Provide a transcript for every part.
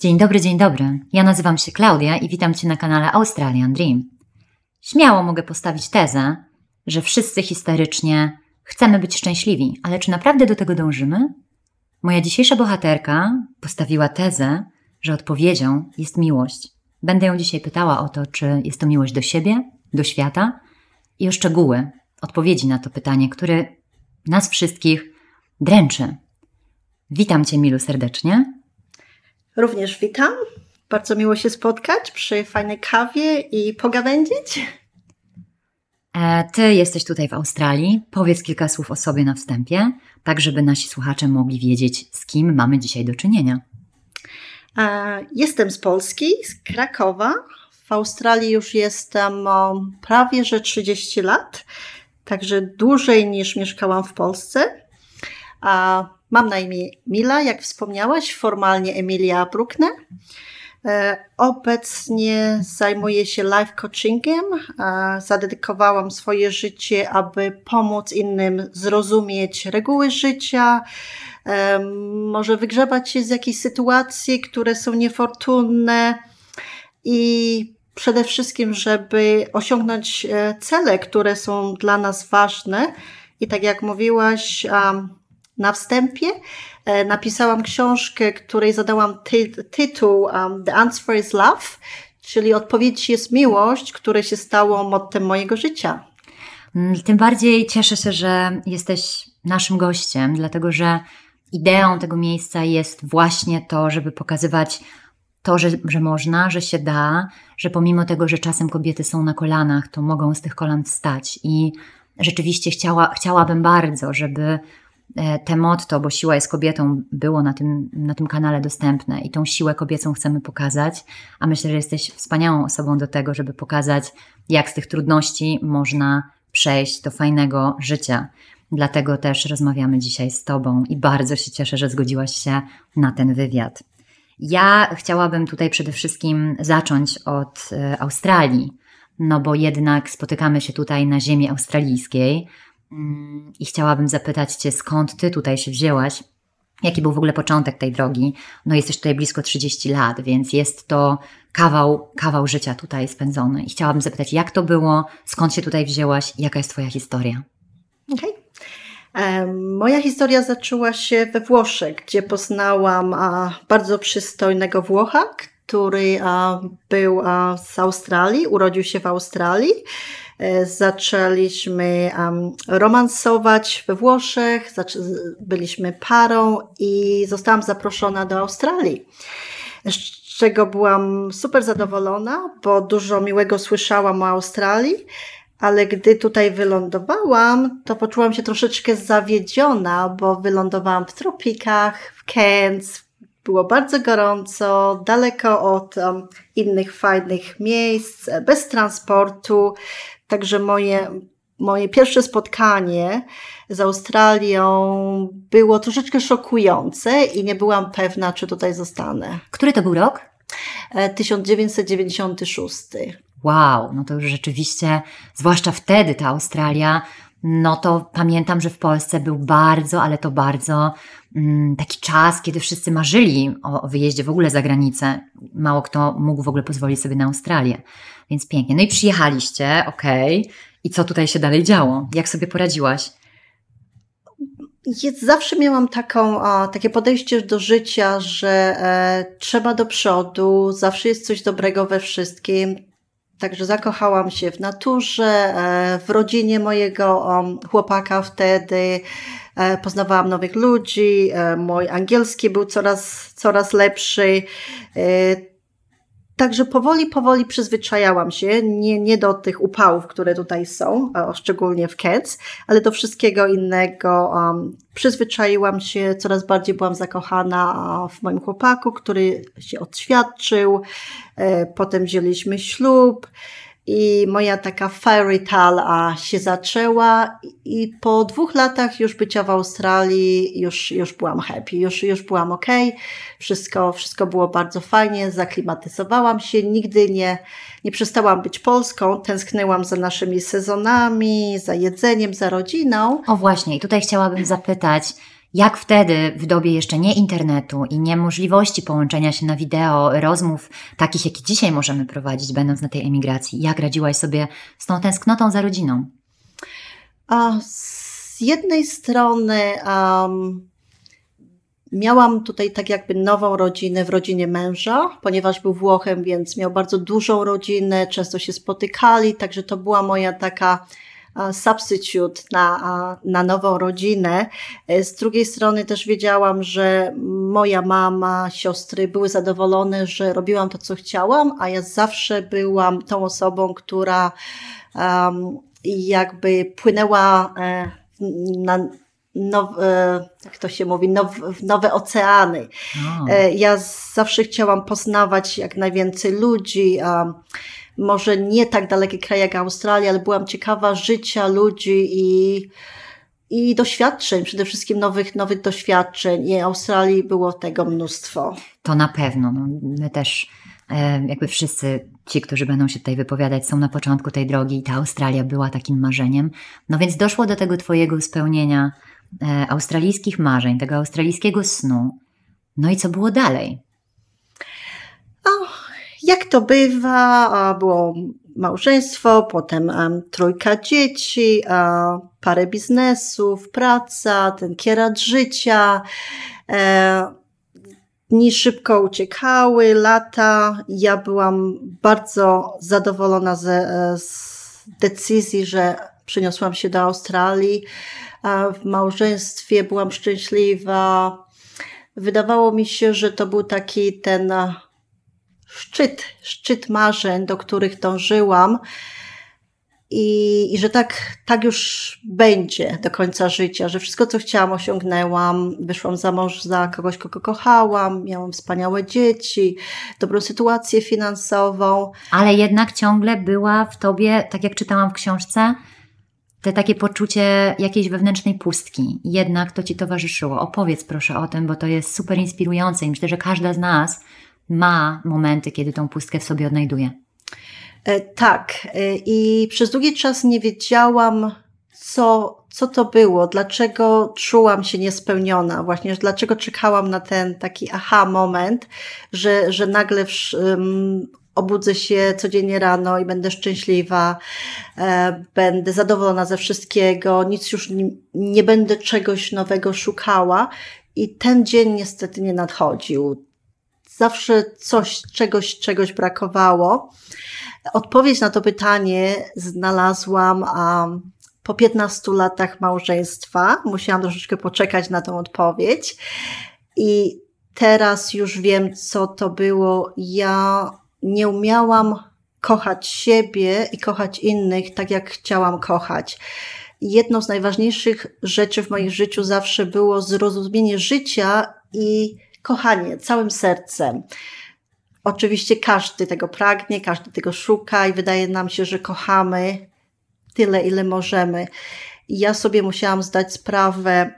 Dzień dobry, dzień dobry. Ja nazywam się Klaudia i witam Cię na kanale Australian Dream. Śmiało mogę postawić tezę, że wszyscy historycznie chcemy być szczęśliwi, ale czy naprawdę do tego dążymy? Moja dzisiejsza bohaterka postawiła tezę, że odpowiedzią jest miłość. Będę ją dzisiaj pytała o to, czy jest to miłość do siebie, do świata i o szczegóły odpowiedzi na to pytanie, które nas wszystkich dręczy. Witam Cię, Milu, serdecznie. Również witam. Bardzo miło się spotkać przy fajnej kawie i pogawędzić. E, ty jesteś tutaj w Australii. Powiedz kilka słów o sobie na wstępie, tak żeby nasi słuchacze mogli wiedzieć, z kim mamy dzisiaj do czynienia. E, jestem z Polski, z Krakowa. W Australii już jestem prawie że 30 lat, także dłużej niż mieszkałam w Polsce. Mam na imię Mila, jak wspomniałaś, formalnie Emilia Bruckner. E, obecnie zajmuję się life coachingiem. Zadedykowałam swoje życie, aby pomóc innym zrozumieć reguły życia, e, może wygrzebać się z jakichś sytuacji, które są niefortunne i przede wszystkim, żeby osiągnąć e, cele, które są dla nas ważne. I tak jak mówiłaś, na wstępie e, napisałam książkę, której zadałam ty tytuł um, The Answer is Love, czyli odpowiedź jest miłość, które się stało mottem mojego życia. Mm, tym bardziej cieszę się, że jesteś naszym gościem, dlatego że ideą tego miejsca jest właśnie to, żeby pokazywać to, że, że można, że się da, że pomimo tego, że czasem kobiety są na kolanach, to mogą z tych kolan wstać. I rzeczywiście chciała, chciałabym bardzo, żeby te motto, bo siła jest kobietą, było na tym, na tym kanale dostępne i tą siłę kobiecą chcemy pokazać, a myślę, że jesteś wspaniałą osobą do tego, żeby pokazać, jak z tych trudności można przejść do fajnego życia. Dlatego też rozmawiamy dzisiaj z Tobą i bardzo się cieszę, że zgodziłaś się na ten wywiad. Ja chciałabym tutaj przede wszystkim zacząć od e, Australii, no bo jednak spotykamy się tutaj na ziemi australijskiej, I chciałabym zapytać Cię, skąd Ty tutaj się wzięłaś? Jaki był w ogóle początek tej drogi? No jesteś tutaj blisko 30 lat, więc jest to kawał, kawał życia tutaj spędzony. I chciałabym zapytać, jak to było, skąd się tutaj wzięłaś, jaka jest Twoja historia? Okej. Okay. Moja historia zaczęła się we Włoszech, gdzie poznałam bardzo przystojnego Włocha, który był z Australii, urodził się w Australii. E, zaczęliśmy romansować we Włoszech, byliśmy parą i zostałam zaproszona do Australii. Z czego byłam super zadowolona, bo dużo miłego słyszałam o Australii, ale gdy tutaj wylądowałam, to poczułam się troszeczkę zawiedziona, bo wylądowałam w tropikach, w Cairns, było bardzo gorąco, daleko od um, innych fajnych miejsc, bez transportu. Także moje, moje pierwsze spotkanie z Australią było troszeczkę szokujące i nie byłam pewna, czy tutaj zostanę. Który to był rok? 1996. E, wow, no to już rzeczywiście, zwłaszcza wtedy ta Australia, no to pamiętam, że w Polsce był bardzo, ale to bardzo taki czas, kiedy wszyscy marzyli o, o wyjeździe w ogóle za granicę. Mało kto mógł w ogóle pozwolić sobie na Australię. Więc pięknie. No i przyjechaliście, okej. Okay. I co tutaj się dalej działo? Jak sobie poradziłaś? Jest, zawsze miałam taką, o, takie podejście do życia, że e, trzeba do przodu, zawsze jest coś dobrego we wszystkim. Także zakochałam się w naturze, e, w rodzinie mojego o, chłopaka wtedy. E, poznawałam nowych ludzi, e, mój angielski był coraz, coraz lepszy. E, Także powoli, powoli przyzwyczajałam się, nie, nie do tych upałów, które tutaj są, szczególnie w Cairns, ale do wszystkiego innego. Um, przyzwyczaiłam się, coraz bardziej byłam zakochana w moim chłopaku, który się odświadczył. Potem wzięliśmy ślub i moja taka fairy tale się zaczęła i po dwóch latach już bycia w Australii już, już byłam happy, już, już byłam ok, wszystko, wszystko było bardzo fajnie, zaklimatyzowałam się, nigdy nie, nie przestałam być Polską, tęsknęłam za naszymi sezonami, za jedzeniem, za rodziną. O właśnie, i tutaj chciałabym zapytać, Jak wtedy, w dobie jeszcze nie internetu i niemożliwości połączenia się na wideo, rozmów takich, jakie dzisiaj możemy prowadzić, będąc na tej emigracji, jak radziłaś sobie z tą tęsknotą za rodziną? A z jednej strony um, miałam tutaj tak jakby nową rodzinę w rodzinie męża, ponieważ był Włochem, więc miał bardzo dużą rodzinę, często się spotykali, także to była moja taka substitute na, na nową rodzinę. E, z drugiej strony też wiedziałam, że moja mama, siostry były zadowolone, że robiłam to, co chciałam, a ja zawsze byłam tą osobą, która um, jakby płynęła e, na now, e, jak to się mówi, now, nowe oceany. Oh. Ja zawsze chciałam poznawać jak najwięcej ludzi. Um, może nie tak dalekie kraje jak Australia, ale byłam ciekawa życia ludzi i, i doświadczeń, przede wszystkim nowych, nowych doświadczeń. I Australii było tego mnóstwo. To na pewno. No, my też, e, jakby wszyscy ci, którzy będą się tutaj wypowiadać, są na początku tej drogi i ta Australia była takim marzeniem. No więc doszło do tego Twojego spełnienia e, australijskich marzeń, tego australijskiego snu. No i co było dalej? jak to bywa, było małżeństwo, potem trójka dzieci, parę biznesów, praca, ten kierat życia. E, dni szybko uciekały, lata. Ja byłam bardzo zadowolona ze, z decyzji, że przeniosłam się do Australii. W małżeństwie byłam szczęśliwa. Wydawało mi się, że to był taki ten szczyt, szczyt marzeń, do których dążyłam. I, I, że tak, tak już będzie do końca życia, że wszystko, co chciałam, osiągnęłam. Wyszłam za mąż za kogoś, kogo kochałam, miałam wspaniałe dzieci, dobrą sytuację finansową. Ale jednak ciągle była w tobie, tak jak czytałam w książce, te takie poczucie jakiejś wewnętrznej pustki. Jednak to ci towarzyszyło. Opowiedz proszę o tym, bo to jest super inspirujące i myślę, że każda z nas ma momenty, kiedy tą pustkę w sobie odnajduje. E, tak. E, I przez długi czas nie wiedziałam, co, co to było, dlaczego czułam się niespełniona, właśnie dlaczego czekałam na ten taki aha moment, że, że nagle w, um, obudzę się codziennie rano i będę szczęśliwa, e, będę zadowolona ze wszystkiego, nic już nie, nie będę czegoś nowego szukała. I ten dzień niestety nie nadchodził zawsze coś, czegoś, czegoś brakowało. Odpowiedź na to pytanie znalazłam um, po 15 latach małżeństwa. Musiałam troszeczkę poczekać na tą odpowiedź. I teraz już wiem, co to było. Ja nie umiałam kochać siebie i kochać innych tak, jak chciałam kochać. Jedną z najważniejszych rzeczy w moim życiu zawsze było zrozumienie życia i kochanie całym sercem. Oczywiście każdy tego pragnie, każdy tego szuka i wydaje nam się, że kochamy tyle, ile możemy. Ja sobie musiałam zdać sprawę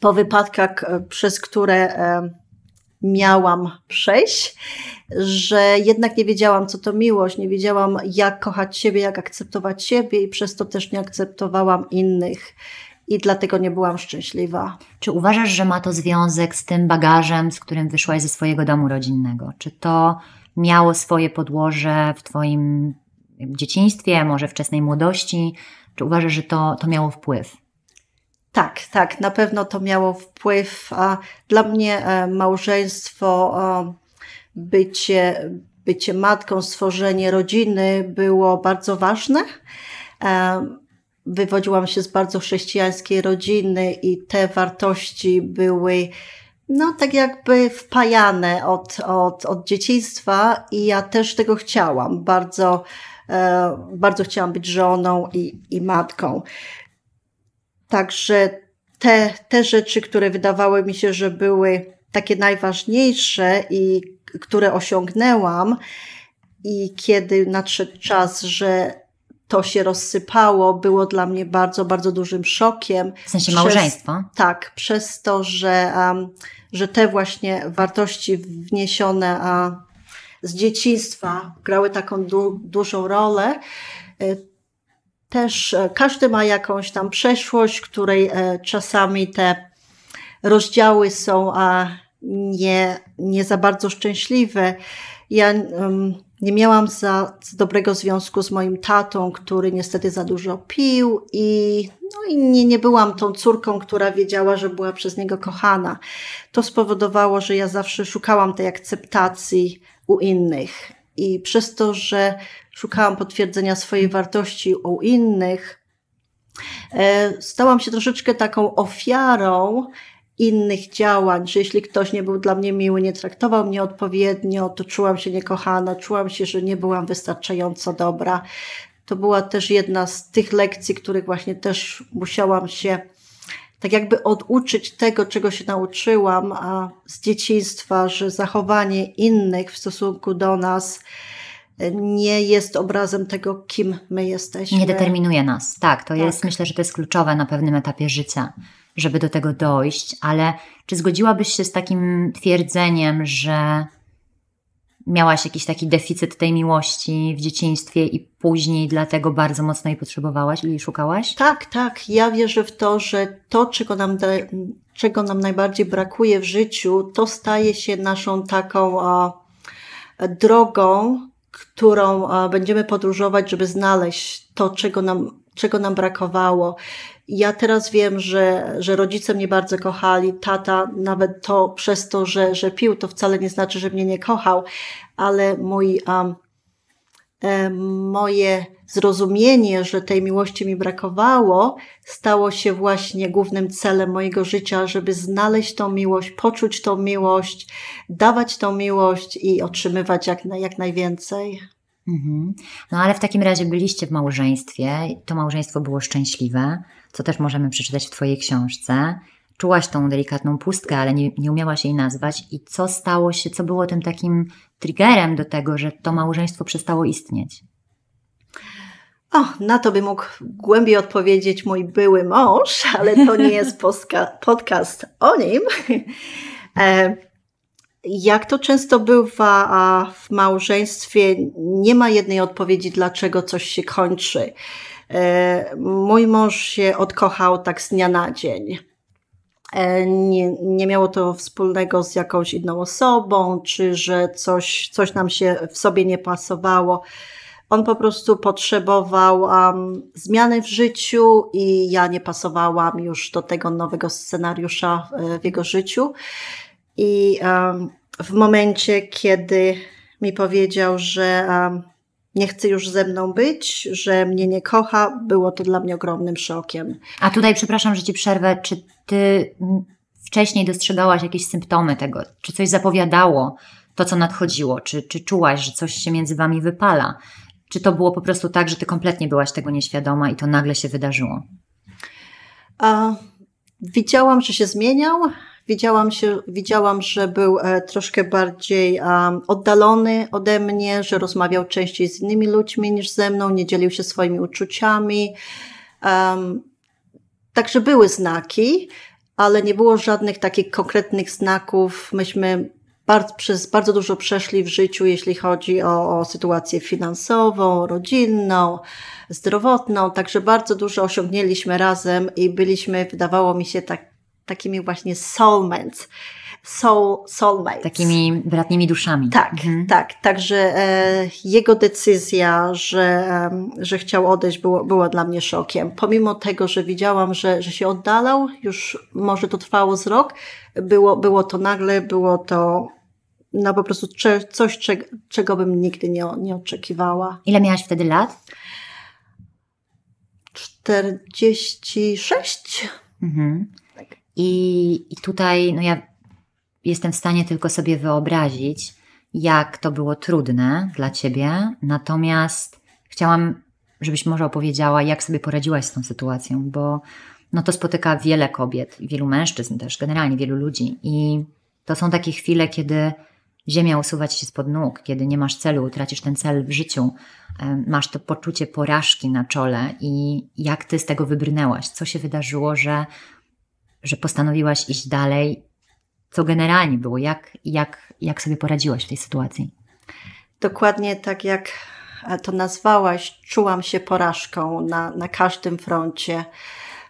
po wypadkach, e, przez które e, miałam przejść, że jednak nie wiedziałam, co to miłość, nie wiedziałam, jak kochać siebie, jak akceptować siebie, i przez to też nie akceptowałam innych i dlatego nie byłam szczęśliwa. Czy uważasz, że ma to związek z tym bagażem, z którym wyszłaś ze swojego domu rodzinnego? Czy to miało swoje podłoże w Twoim dzieciństwie, może wczesnej młodości? Czy uważasz, że to, to miało wpływ? Tak, tak, na pewno to miało wpływ. Dla mnie e, małżeństwo, bycie, bycie matką, stworzenie rodziny było bardzo ważne. E, wywodziłam się z bardzo chrześcijańskiej rodziny i te wartości były no tak jakby wpajane od, od, od dzieciństwa i ja też tego chciałam. Bardzo, e, bardzo chciałam być żoną i, i matką. Także te, te rzeczy, które wydawały mi się, że były takie najważniejsze i które osiągnęłam, i kiedy nadszedł czas, że to się rozsypało, było dla mnie bardzo, bardzo dużym szokiem. W sensie przez, małżeństwa? Tak, przez to, że, um, że te właśnie wartości wniesione uh, z dzieciństwa grały taką du dużą rolę. Y, też e, każdy ma jakąś tam przeszłość, której e, czasami te rozdziały są nie, nie za bardzo szczęśliwe. Ja nie miałam za, dobrego związku z moim tatą, który niestety za dużo pił i, no i nie, nie byłam tą córką, która wiedziała, że była przez niego kochana. To spowodowało, że ja zawsze szukałam tej akceptacji u innych. I przez to, że szukałam potwierdzenia swojej wartości u innych, e, stałam się troszeczkę taką ofiarą innych działań, że jeśli ktoś nie był dla mnie miły, nie traktował mnie odpowiednio, to czułam się niekochana, czułam się, że nie byłam wystarczająco dobra. To była też jedna z tych lekcji, których właśnie też musiałam się tak jakby oduczyć tego, czego się nauczyłam a z dzieciństwa, że zachowanie innych w stosunku do nas nie jest obrazem tego, kim my jesteśmy. Nie determinuje nas. Tak, to tak. jest, myślę, że to jest kluczowe na pewnym etapie życia żeby do tego dojść, ale czy zgodziłabyś się z takim twierdzeniem, że miałaś jakiś taki deficyt tej miłości w dzieciństwie i później dlatego bardzo mocno jej potrzebowałaś i szukałaś? Tak, tak. Ja wierzę w to, że to, czego nam, czego nam najbardziej brakuje w życiu, to staje się naszą taką a, drogą, którą a, będziemy podróżować, żeby znaleźć to, czego nam, czego nam brakowało. Ja teraz wiem, że, że rodzice mnie bardzo kochali, tata nawet to przez to, że, że pił, to wcale nie znaczy, że mnie nie kochał, ale mój, um, e, moje zrozumienie, że tej miłości mi brakowało, stało się właśnie głównym celem mojego życia, żeby znaleźć tą miłość, poczuć tą miłość, dawać tą miłość i otrzymywać jak, jak najwięcej. Mhm. No ale w takim razie byliście w małżeństwie, to małżeństwo było szczęśliwe co też możemy przeczytać w Twojej książce. Czułaś tą delikatną pustkę, ale nie, nie umiałaś jej nazwać. I co stało się, co było tym takim triggerem do tego, że to małżeństwo przestało istnieć? O, na to by mógł głębiej odpowiedzieć mój były mąż, ale to nie jest podcast o nim. E, jak to często bywa w małżeństwie, nie ma jednej odpowiedzi, dlaczego coś się kończy. E, mój mąż się odkochał tak z dnia na dzień. E, nie, nie miało to wspólnego z jakąś inną osobą, czy że coś, coś nam się w sobie nie pasowało. On po prostu potrzebował um, zmiany w życiu i ja nie pasowałam już do tego nowego scenariusza e, w jego życiu. I um, w momencie, kiedy mi powiedział, że um, nie chce już ze mną być, że mnie nie kocha, było to dla mnie ogromnym szokiem. A tutaj, przepraszam, że ci przerwę, czy ty wcześniej dostrzegałaś jakieś symptomy tego? Czy coś zapowiadało to, co nadchodziło? Czy, czy czułaś, że coś się między wami wypala? Czy to było po prostu tak, że ty kompletnie byłaś tego nieświadoma i to nagle się wydarzyło? A, widziałam, że się zmieniał. Widziałam, się, widziałam że był e, troszkę bardziej um, oddalony ode mnie, że rozmawiał częściej z innymi ludźmi niż ze mną, nie dzielił się swoimi uczuciami. Um, także były znaki, ale nie było żadnych takich konkretnych znaków. Myśmy bardzo, przez bardzo dużo przeszli w życiu, jeśli chodzi o, o sytuację finansową, rodzinną, zdrowotną, także bardzo dużo osiągnęliśmy razem i byliśmy, wydawało mi się, tak takimi właśnie soulmates. Soul, soulmates. Takimi bratnimi duszami. Tak, mhm. tak. Także e, jego decyzja, że, że chciał odejść, było, była dla mnie szokiem. Pomimo tego, że widziałam, że, że się oddalał, już może to trwało z rok, było, było to nagle, było to no po prostu coś, czego, czego bym nigdy nie, nie oczekiwała. Ile miałaś wtedy lat? 46. Mhm. I, I tutaj no ja jestem w stanie tylko sobie wyobrazić, jak to było trudne dla ciebie. Natomiast chciałam, żebyś może opowiedziała, jak sobie poradziłaś z tą sytuacją, bo no to spotyka wiele kobiet, wielu mężczyzn też, generalnie wielu ludzi. I to są takie chwile, kiedy ziemia usuwa ci się spod nóg, kiedy nie masz celu, tracisz ten cel w życiu, masz to poczucie porażki na czole i jak ty z tego wybrnęłaś? Co się wydarzyło, że że postanowiłaś iść dalej. Co generalnie było? Jak, jak, jak sobie poradziłaś w tej sytuacji? Dokładnie tak jak to nazwałaś, czułam się porażką na, na każdym froncie.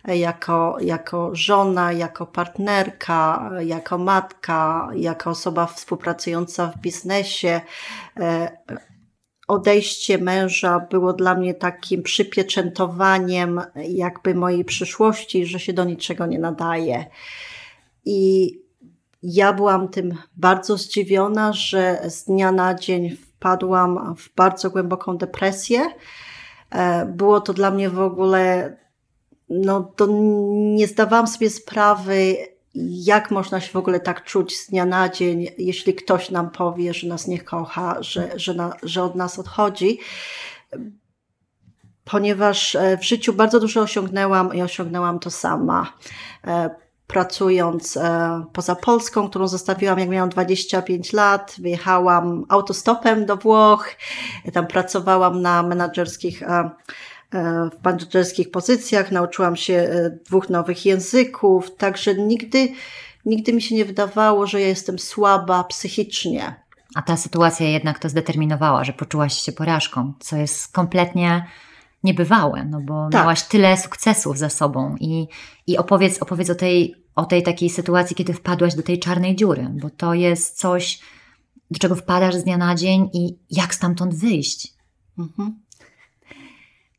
jako, jako żona, jako partnerka, jako matka, jako osoba współpracująca w biznesie. Odejście męża było dla mnie takim przypieczętowaniem jakby mojej przyszłości, że się do niczego nie nadaje. I ja byłam tym bardzo zdziwiona, że z dnia na dzień wpadłam w bardzo głęboką depresję. E, było to dla mnie w ogóle, no to nie zdawałam sobie sprawy, jak można się w ogóle tak czuć z dnia na dzień, jeśli ktoś nam powie, że nas nie kocha, że, że, na, że od nas odchodzi. Ponieważ e, w życiu bardzo dużo osiągnęłam i osiągnęłam to sama. E, pracując e, poza Polską, którą zostawiłam jak miałam 25 lat. Wyjechałam autostopem do Włoch, tam pracowałam na menedżerskich e, w menedżerskich pozycjach, nauczyłam się dwóch nowych języków, także nigdy, nigdy mi się nie wydawało, że ja jestem słaba psychicznie. A ta sytuacja jednak to zdeterminowała, że poczułaś się porażką, co jest kompletnie niebywałe, no bo tak. miałaś tyle sukcesów za sobą i, i opowiedz, opowiedz o tej, o tej takiej sytuacji, kiedy wpadłaś do tej czarnej dziury, bo to jest coś, do czego wpadasz z dnia na dzień i jak stamtąd wyjść. Mhm.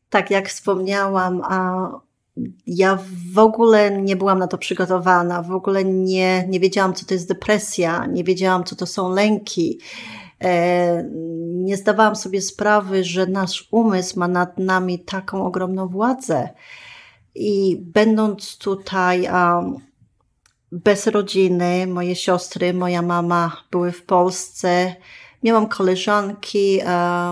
Tak, jak wspomniałam, a ja w ogóle nie byłam na to przygotowana, w ogóle nie, nie wiedziałam, co to jest depresja, nie wiedziałam, co to są lęki. E, nie zdawałam sobie sprawy, że nasz umysł ma nad nami taką ogromną władzę. I będąc tutaj bez rodziny, moje siostry, moja mama były w Polsce, miałam koleżanki,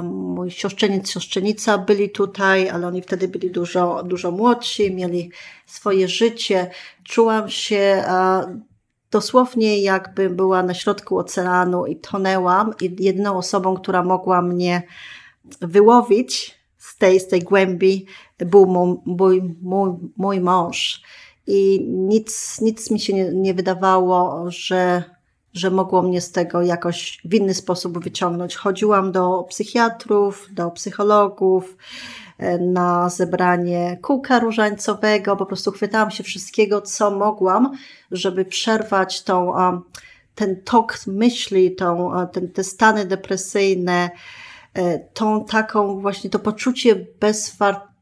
mój siostrzeniec, siostrzenica byli tutaj, ale oni wtedy byli dużo, dużo młodsi, mieli swoje życie. Czułam się dosłownie jakby była na środku oceanu i tonęłam i jedną osobą, która mogła mnie wyłowić z tej, z tej głębi był mój, mój, mój, mój mąż. I nic, nic mi się nie, nie wydawało, że, że mogło mnie z tego jakoś w inny sposób wyciągnąć. Chodziłam do psychiatrów, do psychologów, e, na zebranie kółka różańcowego, po prostu chwytałam się wszystkiego, co mogłam, żeby przerwać tą, ten tok myśli, tą, ten, te stany depresyjne, e, tą taką właśnie to poczucie bezwartości,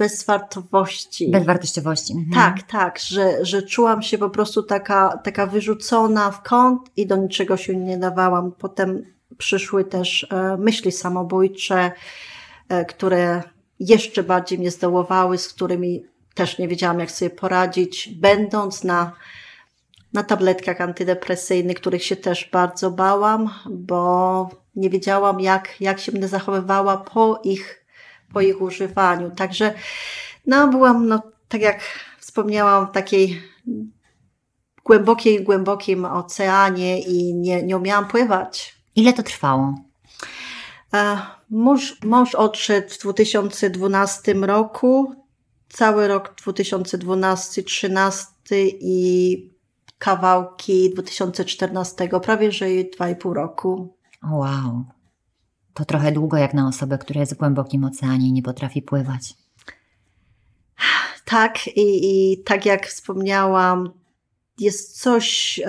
bezwartości. Bezwartościowości. Mhm. Tak, tak, że, że czułam się po prostu taka, taka wyrzucona w kąt i do niczego się nie dawałam. Potem przyszły też e, myśli samobójcze, e, które jeszcze bardziej mnie zdołowały, z którymi też nie wiedziałam, jak sobie poradzić, będąc na, na tabletkach antydepresyjnych, których się też bardzo bałam, bo nie wiedziałam, jak, jak się będę zachowywała po ich po ich używaniu. Także no, byłam, no, tak jak wspomniałam, w takiej głębokiej, głębokim oceanie i nie, nie umiałam pływać. Ile to trwało? E, mąż, mąż odszedł w 2012 roku, cały rok 2012-2013 i kawałki 2014, prawie że 2,5 roku. Wow. To trochę długo jak na osobę, która jest w głębokim oceanie i nie potrafi pływać. Tak, i, i tak jak wspomniałam, jest coś,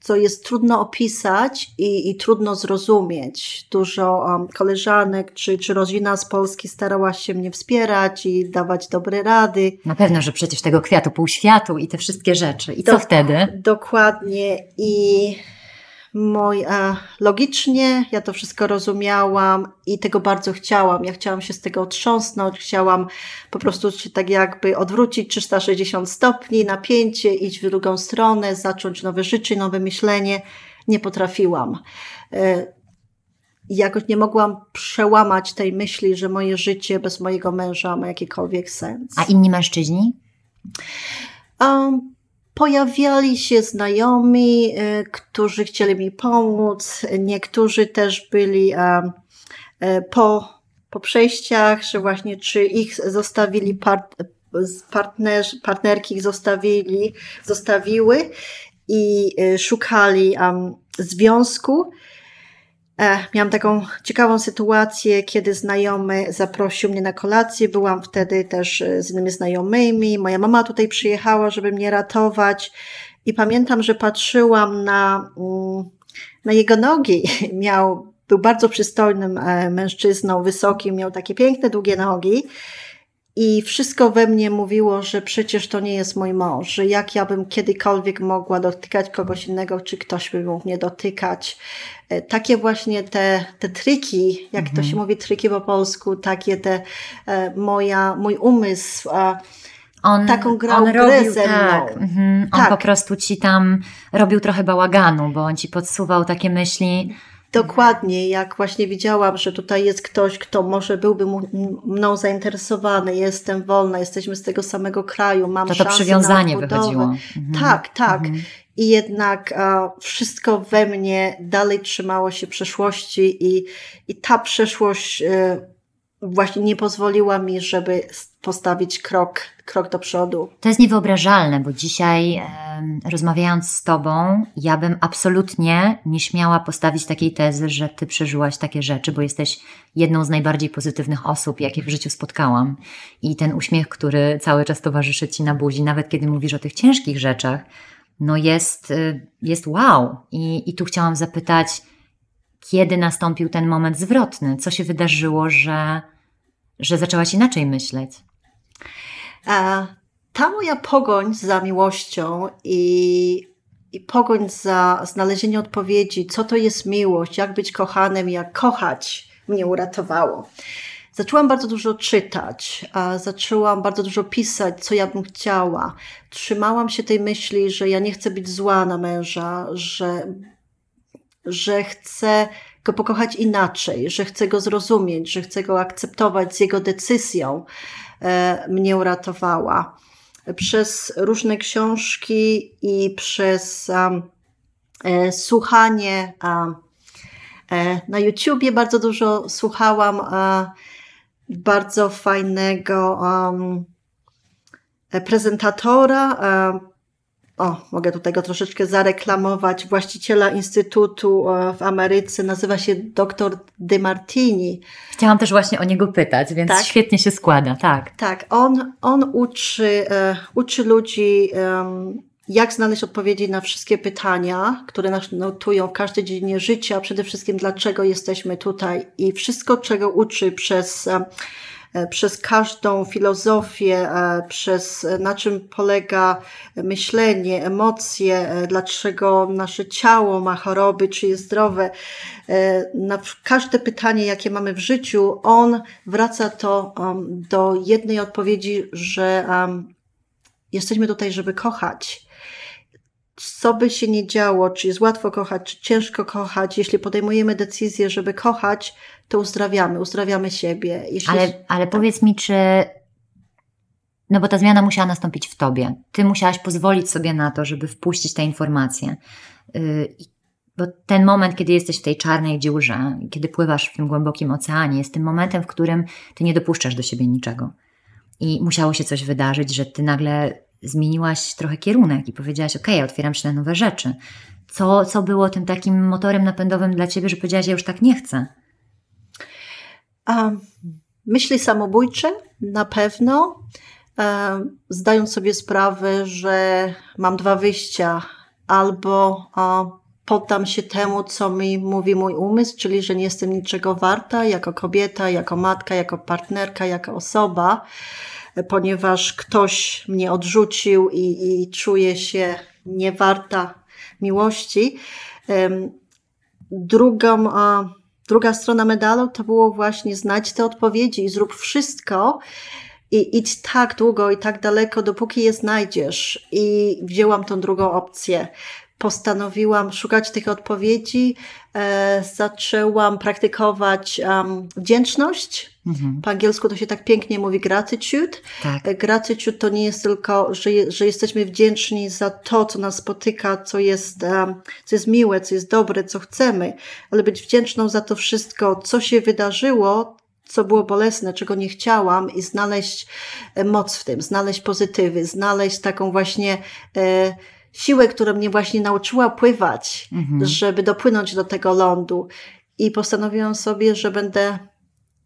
co jest trudno opisać i, i trudno zrozumieć. Dużo um, koleżanek czy, czy rodzina z Polski starała się mnie wspierać i dawać dobre rady. Na pewno, że przecież tego kwiatu pół światu i te wszystkie rzeczy. I co wtedy? Dokładnie. I mój, e, logicznie ja to wszystko rozumiałam i tego bardzo chciałam. Ja chciałam się z tego otrząsnąć, chciałam po prostu się tak jakby odwrócić 360 stopni, napięcie, iść w drugą stronę, zacząć nowe życie, nowe myślenie. Nie potrafiłam. E, jakoś nie mogłam przełamać tej myśli, że moje życie bez mojego męża ma jakikolwiek sens. A inni mężczyźni? Um, Pojawiali się znajomi, e, którzy chcieli mi pomóc. Niektórzy też byli e, e, po, po przejściach, że właśnie czy ich zostawili part, partner, partnerki ich zostawili, zostawiły i szukali związku. E, miałam taką ciekawą sytuację, kiedy znajomy zaprosił mnie na kolację. Byłam wtedy też e, z innymi znajomymi. Moja mama tutaj przyjechała, żeby mnie ratować. I pamiętam, że patrzyłam na, mm, na jego nogi. Miał, był bardzo przystojnym e, mężczyzną, wysokim, miał takie piękne, długie nogi. I wszystko we mnie mówiło, że przecież to nie jest mój mąż, że jak ja bym kiedykolwiek mogła dotykać kogoś innego, czy ktoś by mógł mnie dotykać. E, takie właśnie te, te triki, jak mhm. to się mówi, triki po polsku, takie te e, moja, mój umysł. On, taką grał on robił, tak, mhm. On tak. po prostu ci tam robił trochę bałaganu, bo on ci podsuwał takie myśli, Dokładnie, jak właśnie widziałam, że tutaj jest ktoś, kto może byłby mną zainteresowany, jestem wolna, jesteśmy z tego samego kraju, mam to, to przywiązanie wychodziło. Mhm. Tak, tak. Mhm. I jednak a, wszystko we mnie dalej trzymało się przeszłości i, i ta przeszłość y, właśnie nie pozwoliła mi, żeby postawić krok, krok do przodu. To jest niewyobrażalne, bo dzisiaj e, rozmawiając z Tobą, ja bym absolutnie nie śmiała postawić takiej tezy, że Ty przeżyłaś takie rzeczy, bo jesteś jedną z najbardziej pozytywnych osób, jakie w życiu spotkałam. I ten uśmiech, który cały czas towarzyszy Ci na buzi, nawet kiedy mówisz o tych ciężkich rzeczach, no jest, e, jest wow. I, I tu chciałam zapytać, kiedy nastąpił ten moment zwrotny? Co się wydarzyło, że, że zaczęłaś inaczej myśleć? Ta moja pogoń za miłością i, i pogoń za znalezienie odpowiedzi, co to jest miłość, jak być kochanym, jak kochać, mnie uratowało. Zaczęłam bardzo dużo czytać, zaczęłam bardzo dużo pisać, co ja bym chciała. Trzymałam się tej myśli, że ja nie chcę być zła na męża, że że chcę go pokochać inaczej, że chcę go zrozumieć, że chcę go akceptować z jego decyzją, e, mnie uratowała. Przez różne książki i przez um, e, słuchanie um, e, na YouTubie bardzo dużo słuchałam e, bardzo fajnego um, prezentatora, o, mogę tutaj go troszeczkę zareklamować, właściciela instytutu e, w Ameryce, nazywa się dr De Martini. Chciałam też właśnie o niego pytać, więc tak? świetnie się składa, tak. Tak, on, on uczy, e, uczy ludzi, jak znaleźć odpowiedzi na wszystkie pytania, które nas notują w każdej dziedzinie życia, przede wszystkim dlaczego jesteśmy tutaj i wszystko, czego uczy przez przez każdą filozofię, e, przez e, na czym polega myślenie, emocje, dlaczego nasze ciało ma choroby, czy jest zdrowe. Na każde pytanie, jakie mamy w życiu, on wraca to um, do jednej odpowiedzi, że um, jesteśmy tutaj, żeby kochać co by się nie działo, czy jest łatwo kochać, czy ciężko kochać, jeśli podejmujemy decyzję, żeby kochać, to uzdrawiamy, uzdrawiamy siebie. Jeśli... Ale, ale powiedz mi, czy. No bo ta zmiana musiała nastąpić w tobie. Ty musiałaś pozwolić sobie na to, żeby wpuścić te informacje. Yy, bo ten moment, kiedy jesteś w tej czarnej dziurze, kiedy pływasz w tym głębokim oceanie, jest tym momentem, w którym ty nie dopuszczasz do siebie niczego. I musiało się coś wydarzyć, że ty nagle zmieniłaś trochę kierunek i powiedziałaś: OK, otwieram się na nowe rzeczy. Co, co było tym takim motorem napędowym dla ciebie, że powiedziałaś: Ja już tak nie chcę? A, myśli samobójcze na pewno. E, zdając sobie sprawę, że mam dwa wyjścia: albo a, poddam się temu, co mi mówi mój umysł, czyli że nie jestem niczego warta jako kobieta, jako matka, jako partnerka, jako osoba ponieważ ktoś mnie odrzucił i, i czuję się niewarta miłości. Drugą, druga strona medalu to było właśnie znać te odpowiedzi i zrób wszystko, i idź tak długo i tak daleko, dopóki je znajdziesz. I wzięłam tą drugą opcję postanowiłam szukać tych odpowiedzi, e, zaczęłam praktykować um, wdzięczność. Mhm. Po angielsku to się tak pięknie mówi gratitude. Tak. E, gratitude to nie jest tylko, że, że jesteśmy wdzięczni za to, co nas spotyka, co jest, um, co jest miłe, co jest dobre, co chcemy, ale być wdzięczną za to wszystko, co się wydarzyło, co było bolesne, czego nie chciałam i znaleźć e, moc w tym, znaleźć pozytywy, znaleźć taką właśnie e, siłę, która mnie właśnie nauczyła pływać, mhm. żeby dopłynąć do tego lądu. i postanowiłam sobie, że będę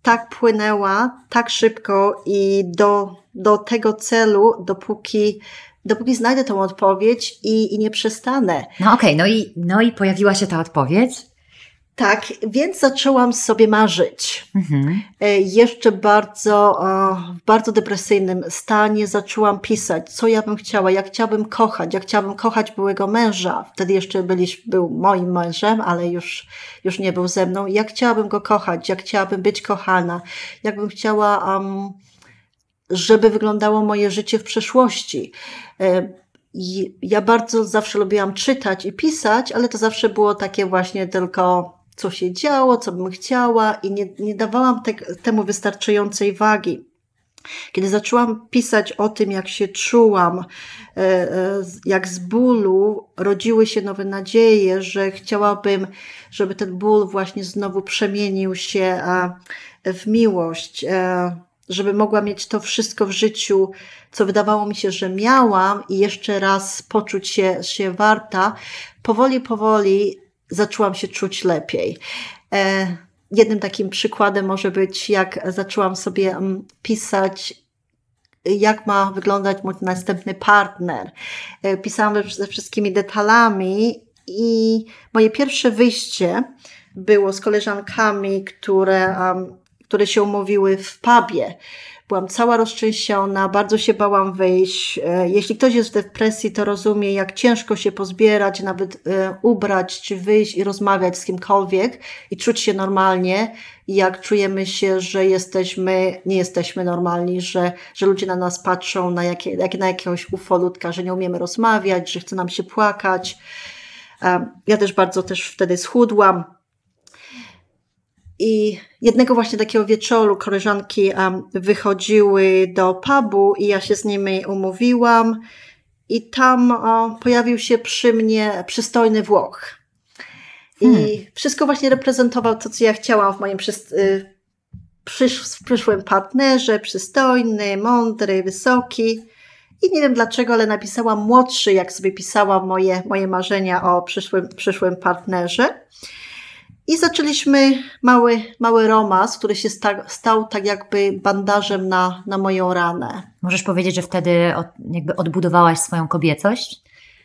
tak płynęła, tak szybko i do, do tego celu, dopóki, dopóki znajdę tą odpowiedź i, i nie przestanę. No okej, okay, no, i, no i pojawiła się ta odpowiedź. Tak, więc zaczęłam sobie marzyć. Mhm. E, jeszcze bardzo, w bardzo depresyjnym stanie zaczęłam pisać, co ja bym chciała, jak chciałabym kochać, jak chciałabym kochać byłego męża. Wtedy jeszcze byliś, był moim mężem, ale już, już nie był ze mną. Jak chciałabym go kochać, jak chciałabym być kochana, jakbym chciała, um, żeby wyglądało moje życie w przyszłości. E, ja bardzo zawsze lubiłam czytać i pisać, ale to zawsze było takie właśnie tylko co się działo, co bym chciała i nie, nie dawałam te, temu wystarczającej wagi. Kiedy zaczęłam pisać o tym, jak się czułam, e, e, jak z bólu rodziły się nowe nadzieje, że chciałabym, żeby ten ból właśnie znowu przemienił się w miłość, e, żeby mogła mieć to wszystko w życiu, co wydawało mi się, że miałam i jeszcze raz poczuć się, się warta, powoli, powoli zaczęłam się czuć lepiej. E, jednym takim przykładem może być, jak zaczęłam sobie mm, pisać, jak ma wyglądać mój następny partner. E, pisałam ze wszystkimi detalami i moje pierwsze wyjście było z koleżankami, które, które się umówiły w pubie. Byłam cała roztrzęsiona, bardzo się bałam wyjść. E, jeśli ktoś jest w depresji, to rozumie, jak ciężko się pozbierać, nawet e, ubrać, czy wyjść i rozmawiać z kimkolwiek i czuć się normalnie. Jak czujemy się, że jesteśmy, nie jesteśmy normalni, że, że ludzie na nas patrzą na, jakie, jak na jakiegoś ufolutka, że nie umiemy rozmawiać, że chce nam się płakać. E, ja też bardzo też wtedy schudłam i jednego właśnie takiego wieczoru koleżanki wychodziły do pubu i ja się z nimi umówiłam i tam pojawił się przy mnie przystojny Włoch. I hmm. wszystko właśnie reprezentował to, co ja chciałam w moim y, przysz- przyszłym partnerze. Przystojny, mądry, wysoki. I nie wiem dlaczego, ale napisałam młodszy, jak sobie pisałam moje, moje marzenia o przyszłym, przyszłym partnerze. I zaczęliśmy mały, mały romans, który się sta, stał tak jakby bandażem na, na moją ranę. Możesz powiedzieć, że wtedy od, jakby odbudowałaś swoją kobiecość?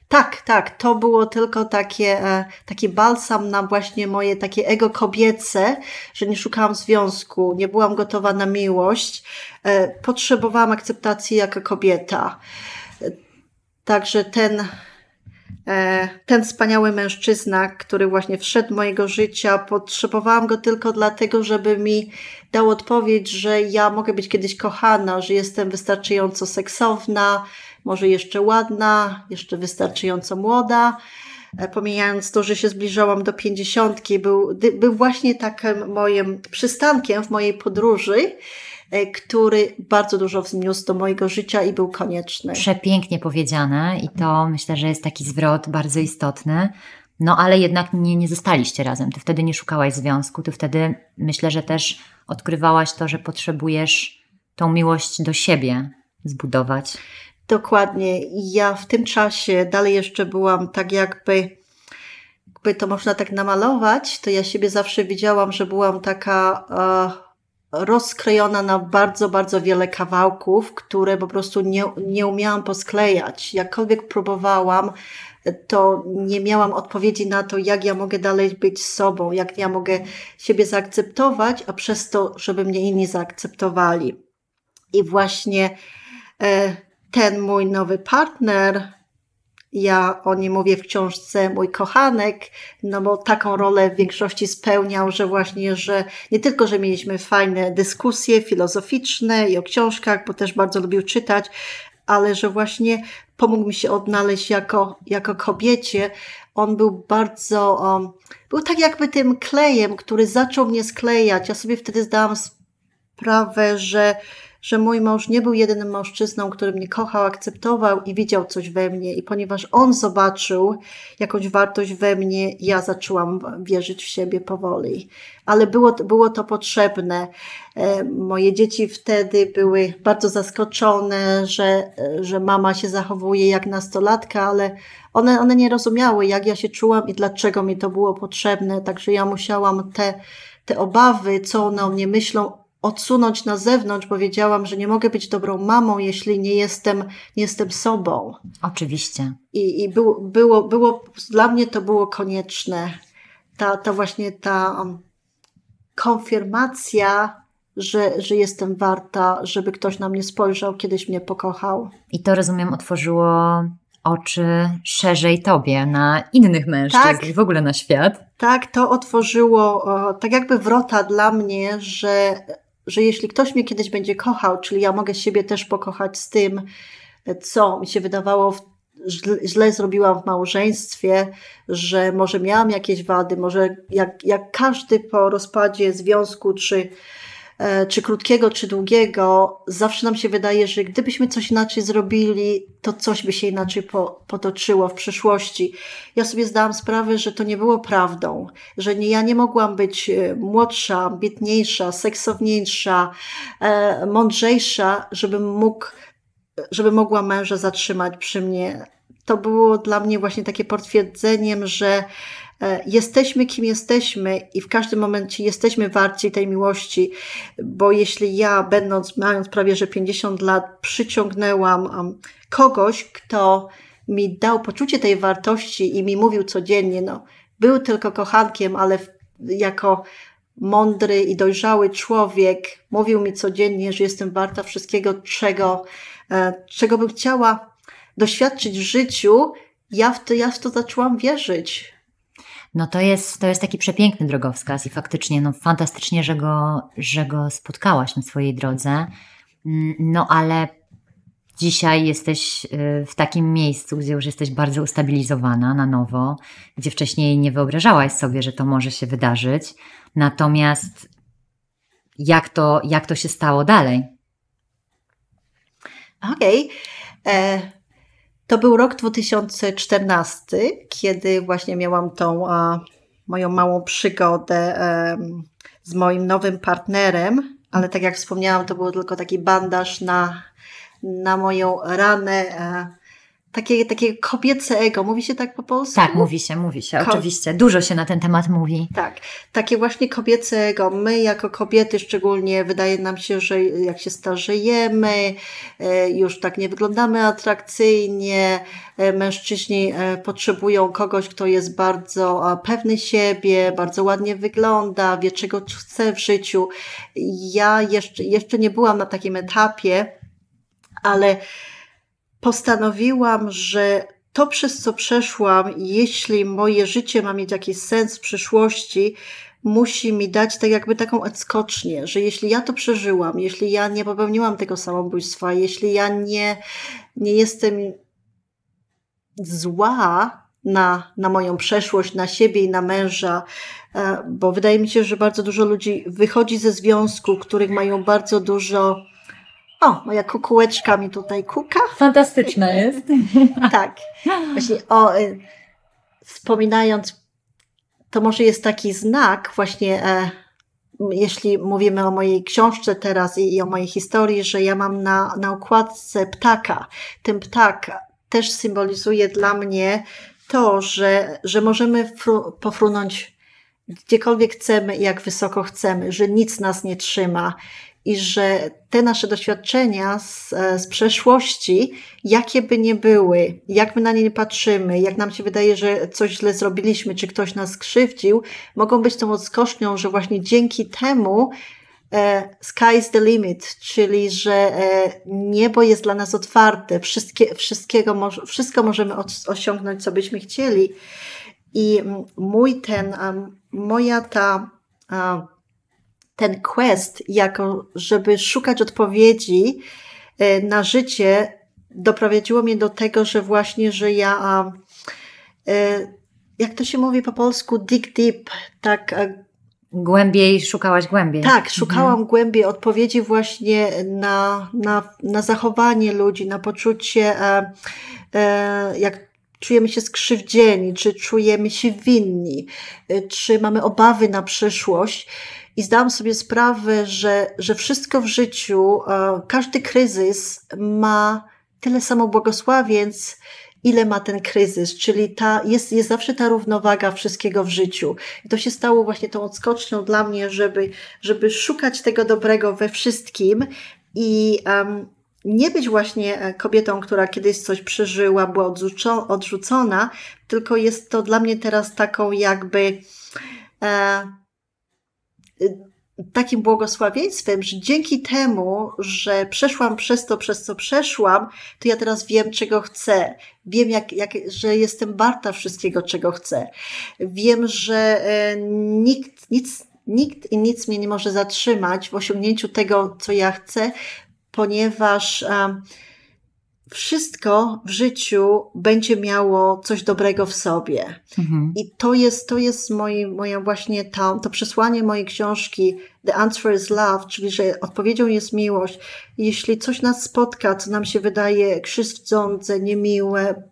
Tak, tak. To było tylko takie, e, taki balsam na właśnie moje takie ego kobiece, że nie szukałam związku, nie byłam gotowa na miłość. E, potrzebowałam akceptacji jako kobieta. E, także ten, ten wspaniały mężczyzna, który właśnie wszedł mojego życia, potrzebowałam go tylko dlatego, żeby mi dał odpowiedź, że ja mogę być kiedyś kochana, że jestem wystarczająco seksowna, może jeszcze ładna, jeszcze wystarczająco młoda. E, pomijając to, że się zbliżałam do pięćdziesiątki, był, był właśnie takim moim przystankiem w mojej podróży E, który bardzo dużo wzniósł do mojego życia i był konieczny. Przepięknie powiedziane i to myślę, że jest taki zwrot bardzo istotny. No ale jednak nie, nie zostaliście razem. Ty wtedy nie szukałaś związku, ty wtedy myślę, że też odkrywałaś to, że potrzebujesz tą miłość do siebie zbudować. Dokładnie. Ja w tym czasie dalej jeszcze byłam tak jakby, jakby to można tak namalować, to ja siebie zawsze widziałam, że byłam taka uh, rozkrojona na bardzo, bardzo wiele kawałków, które po prostu nie, nie umiałam posklejać. Jakkolwiek próbowałam, to nie miałam odpowiedzi na to, jak ja mogę dalej być sobą, jak ja mogę siebie zaakceptować, a przez to, żeby mnie inni zaakceptowali. I właśnie e, ten mój nowy partner ja o nim mówię w książce Mój kochanek, no bo taką rolę w większości spełniał, że właśnie, że nie tylko, że mieliśmy fajne dyskusje filozoficzne i o książkach, bo też bardzo lubił czytać, ale że właśnie pomógł mi się odnaleźć jako, jako kobiecie. On był bardzo, um, był tak jakby tym klejem, który zaczął mnie sklejać. Ja sobie wtedy zdałam sprawę, że że mój mąż nie był jedynym mężczyzną, który mnie kochał, akceptował i widział coś we mnie. I ponieważ on zobaczył jakąś wartość we mnie, ja zaczęłam wierzyć w siebie powoli. Ale było, było to potrzebne. E, moje dzieci wtedy były bardzo zaskoczone, że, że mama się zachowuje jak nastolatka, ale one, one nie rozumiały, jak ja się czułam i dlaczego mi to było potrzebne. Także ja musiałam te, te obawy, co one o mnie myślą, odsunąć na zewnątrz, bo wiedziałam, że nie mogę być dobrą mamą, jeśli nie jestem, nie jestem sobą. Oczywiście. I, i było, było, było, dla mnie to było konieczne. Ta, ta właśnie ta um, konfirmacja, że, że jestem warta, żeby ktoś na mnie spojrzał, kiedyś mnie pokochał. I to rozumiem, otworzyło oczy szerzej tobie, na innych mężczyzn tak, i w ogóle na świat. Tak, to otworzyło tak jakby wrota dla mnie, że, że jeśli ktoś mnie kiedyś będzie kochał, czyli ja mogę siebie też pokochać z tym, co mi się wydawało źle, źle zrobiłam w małżeństwie, że może miałam jakieś wady, może jak, jak każdy po rozpadzie związku czy czy krótkiego, czy długiego, zawsze nam się wydaje, że gdybyśmy coś inaczej zrobili, to coś by się inaczej po, potoczyło w przyszłości. Ja sobie zdałam sprawę, że to nie było prawdą, że nie, ja nie mogłam być e, młodsza, biedniejsza, seksowniejsza, e, mądrzejsza, żebym mógł, żeby mogła męża zatrzymać przy mnie. To było dla mnie właśnie takie potwierdzeniem, że E, jesteśmy kim jesteśmy i w każdym momencie jesteśmy warci tej miłości, bo jeśli ja, będąc, mając prawie że 50 lat, przyciągnęłam kogoś, kto mi dał poczucie tej wartości i mi mówił codziennie, no, był tylko kochankiem, ale jako mądry i dojrzały człowiek mówił mi codziennie, że jestem warta wszystkiego, czego, e, czego bym chciała doświadczyć w życiu, ja w to, ja w to zaczęłam wierzyć. No to jest, to jest taki przepiękny drogowskaz i faktycznie no, fantastycznie, że go, że go spotkałaś na swojej drodze. Mm, no ale dzisiaj jesteś y, w takim miejscu, gdzie już jesteś bardzo ustabilizowana na nowo, gdzie wcześniej nie wyobrażałaś sobie, że to może się wydarzyć. Natomiast jak to, jak to się stało dalej? Okej. Okay. E, to był rok 2014, kiedy właśnie miałam tą a, moją małą przygodę a, z moim nowym partnerem, ale tak jak wspomniałam, to był tylko taki bandaż na, na moją ranę. A, takie, takie kobiece ego. Mówi się tak po polsku? Tak, mówi się, mówi się, Ko oczywiście. Dużo się na ten temat mówi. Tak, takie właśnie kobiece ego. My jako kobiety szczególnie wydaje nam się, że jak się starzejemy, e, już tak nie wyglądamy atrakcyjnie. E, mężczyźni e, potrzebują kogoś, kto jest bardzo pewny siebie, bardzo ładnie wygląda, wie czego chce w życiu. Ja jeszcze, jeszcze nie byłam na takim etapie, ale postanowiłam, że to, przez co przeszłam, jeśli moje życie ma mieć jakiś sens w przyszłości, musi mi dać tak jakby taką odskocznię, że jeśli ja to przeżyłam, jeśli ja nie popełniłam tego samobójstwa, jeśli ja nie, nie jestem zła na, na moją przeszłość, na siebie i na męża, e, bo wydaje mi się, że bardzo dużo ludzi wychodzi ze związku, których mają bardzo dużo o, moja kukułeczka mi tutaj kuka. Fantastyczna jest. tak. Właśnie o, y, wspominając, to może jest taki znak właśnie, e, jeśli mówimy o mojej książce teraz i, i o mojej historii, że ja mam na, na układce ptaka. Ten ptak też symbolizuje dla mnie to, że, że możemy fru, pofrunąć gdziekolwiek chcemy i jak wysoko chcemy, że nic nas nie trzyma i że te nasze doświadczenia z, z przeszłości, jakie by nie były, jak my na nie nie patrzymy, jak nam się wydaje, że coś źle zrobiliśmy, czy ktoś nas skrzywdził, mogą być tą odskocznią, że właśnie dzięki temu e, sky's the limit, czyli że e, niebo jest dla nas otwarte, wszystkie, wszystkiego, wszystko możemy osiągnąć, co byśmy chcieli. I mój ten, moja ta ten quest, jako żeby szukać odpowiedzi e, na życie, doprowadziło mnie do tego, że właśnie, że ja, e, jak to się mówi po polsku, dig deep, tak głębiej szukałaś głębiej. Tak, szukałam mhm. głębiej odpowiedzi właśnie na, na, na zachowanie ludzi, na poczucie, e, e, jak czujemy się skrzywdzieni, czy czujemy się winni, e, czy mamy obawy na przyszłość. I zdałam sobie sprawę, że, że wszystko w życiu, e, każdy kryzys ma tyle samo błogosławiec, ile ma ten kryzys, czyli ta, jest, jest zawsze ta równowaga wszystkiego w życiu. I to się stało właśnie tą odskocznią dla mnie, żeby, żeby szukać tego dobrego we wszystkim i um, nie być właśnie e, kobietą, która kiedyś coś przeżyła, była odrzucona, tylko jest to dla mnie teraz taką jakby e, takim błogosławieństwem, że dzięki temu, że przeszłam przez to, przez co przeszłam, to ja teraz wiem, czego chcę. Wiem, jak, jak, że jestem warta wszystkiego, czego chcę. Wiem, że e, nikt, nic, nikt i nic mnie nie może zatrzymać w osiągnięciu tego, co ja chcę, ponieważ e, wszystko w życiu będzie miało coś dobrego w sobie. Mhm. I to jest, to jest moje, moje właśnie to, to przesłanie mojej książki The Answer is Love, czyli że odpowiedzią jest miłość. Jeśli coś nas spotka, co nam się wydaje krzywdzące, niemiłe,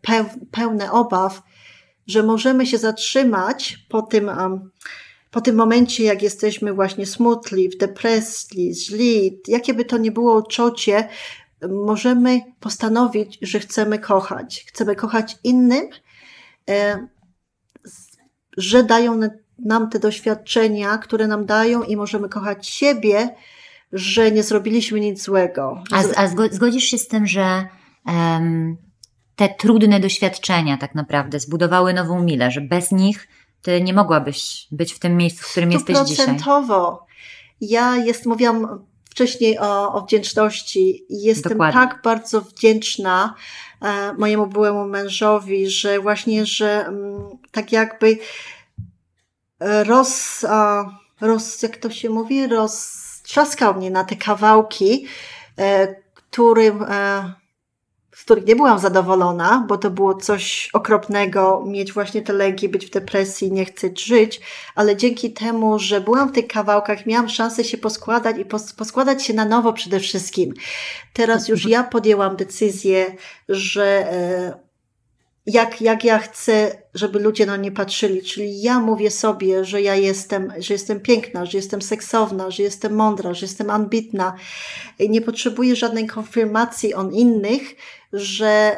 pełne obaw, że możemy się zatrzymać po tym, um, po tym momencie, jak jesteśmy właśnie smutni, w depresji, źli, jakie by to nie było uczucie, możemy postanowić, że chcemy kochać. Chcemy kochać innym, e, że dają nam te doświadczenia, które nam dają i możemy kochać siebie, że nie zrobiliśmy nic złego. A, a zgodzisz się z tym, że um, te trudne doświadczenia tak naprawdę zbudowały nową milę, że bez nich ty nie mogłabyś być w tym miejscu, w którym jesteś dzisiaj? Stuprocentowo. Ja jest, mówiłam wcześniej o, o wdzięczności. Jestem Dokładnie. tak bardzo wdzięczna e, mojemu byłemu mężowi, że właśnie, że m, mm, tak jakby e, roz, a, roz, jak to się mówi, roztrzaskał mnie na te kawałki, e, którym e, z których nie byłam zadowolona, bo to było coś okropnego, mieć właśnie te lęki, być w depresji, nie chceć żyć, ale dzięki temu, że byłam w tych kawałkach, miałam szansę się poskładać i poskładać się na nowo przede wszystkim. Teraz już ja podjęłam decyzję, że e, jak, jak ja chcę, żeby ludzie na mnie patrzyli. Czyli ja mówię sobie, że ja jestem, że jestem piękna, że jestem seksowna, że jestem mądra, że jestem ambitna. Nie potrzebuję żadnej konfirmacji on innych, że,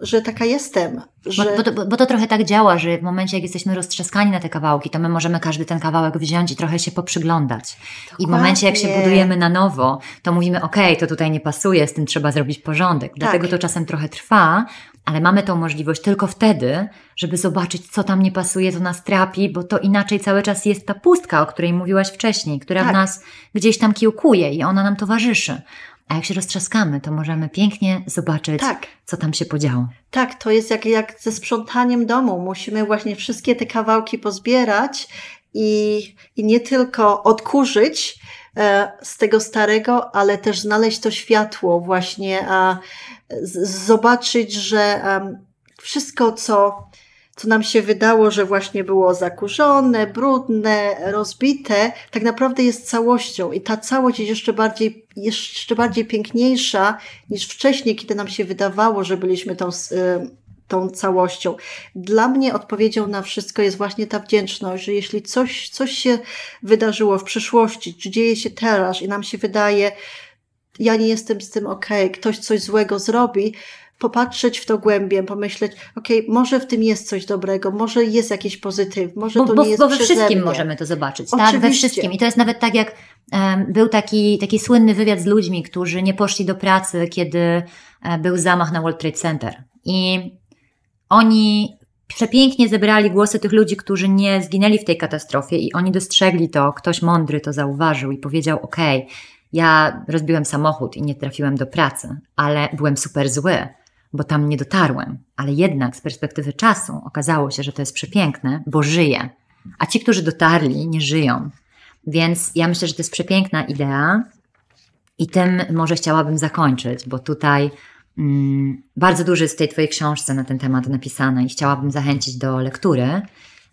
że taka jestem. Że... Bo, bo, to, bo, to, trochę tak działa, że w momencie, jak jesteśmy roztrzaskani na te kawałki, to my możemy każdy ten kawałek wziąć i trochę się poprzyglądać. Dokładnie. I w momencie, jak się budujemy na nowo, to mówimy, ok, to tutaj nie pasuje, z tym trzeba zrobić porządek. Dlatego tak. to czasem trochę trwa, ale mamy tą możliwość tylko wtedy, żeby zobaczyć, co tam nie pasuje, co nas trapi, bo to inaczej cały czas jest ta pustka, o której mówiłaś wcześniej, która tak. w nas gdzieś tam kiełkuje i ona nam towarzyszy. A jak się roztrzaskamy, to możemy pięknie zobaczyć, tak. co tam się podziało. Tak, to jest jak, jak ze sprzątaniem domu. Musimy właśnie wszystkie te kawałki pozbierać i, i nie tylko odkurzyć e, z tego starego, ale też znaleźć to światło, właśnie a, z, zobaczyć, że a, wszystko, co co nam się wydało, że właśnie było zakurzone, brudne, rozbite, tak naprawdę jest całością i ta całość jest jeszcze bardziej, jeszcze bardziej piękniejsza niż wcześniej, kiedy nam się wydawało, że byliśmy tą, y, tą całością. Dla mnie odpowiedzią na wszystko jest właśnie ta wdzięczność, że jeśli coś, coś się wydarzyło w przyszłości, czy dzieje się teraz i nam się wydaje, ja nie jestem z tym ok, ktoś coś złego zrobi, popatrzeć w to głębiej, pomyśleć, okej, okay, może w tym jest coś dobrego, może jest jakiś pozytyw, może bo, to bo, nie jest Bo we wszystkim mnie. możemy to zobaczyć, Oczywiście. tak? We wszystkim. I to jest nawet tak, jak um, był taki, taki słynny wywiad z ludźmi, którzy nie poszli do pracy, kiedy um, był zamach na World Trade Center. I oni przepięknie zebrali głosy tych ludzi, którzy nie zginęli w tej katastrofie i oni dostrzegli to, ktoś mądry to zauważył i powiedział, okej, okay, ja rozbiłem samochód i nie trafiłem do pracy, ale byłem super zły bo tam nie dotarłem, ale jednak z perspektywy czasu okazało się, że to jest przepiękne, bo żyję. A ci, którzy dotarli, nie żyją. Więc ja myślę, że to jest przepiękna idea i tym może chciałabym zakończyć, bo tutaj mm, bardzo dużo jest w tej Twojej książce na ten temat napisane i chciałabym zachęcić do lektury.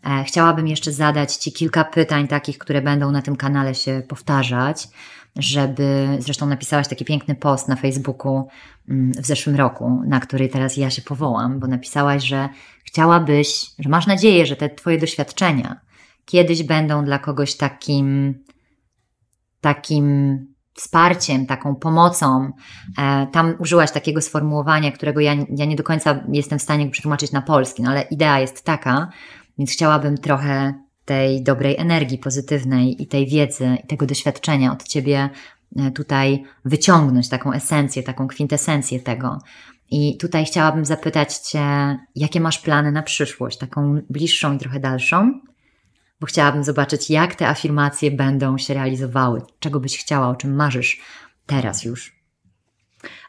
E, chciałabym jeszcze zadać Ci kilka pytań, takich, które będą na tym kanale się powtarzać, żeby. Zresztą napisałaś taki piękny post na Facebooku w zeszłym roku, na który teraz ja się powołam, bo napisałaś, że chciałabyś, że masz nadzieję, że te Twoje doświadczenia kiedyś będą dla kogoś takim, takim wsparciem, taką pomocą. E, tam użyłaś takiego sformułowania, którego ja, ja nie do końca jestem w stanie przetłumaczyć na polski, no ale idea jest taka, więc chciałabym trochę tej dobrej energii pozytywnej i tej wiedzy i tego doświadczenia od Ciebie tutaj wyciągnąć, taką esencję, taką kwintesencję tego. I tutaj chciałabym zapytać Cię, jakie masz plany na przyszłość, taką bliższą i trochę dalszą? bo chciałabym zobaczyć, jak te afirmacje będą się realizowały. Czego byś chciała, o czym marzysz teraz już?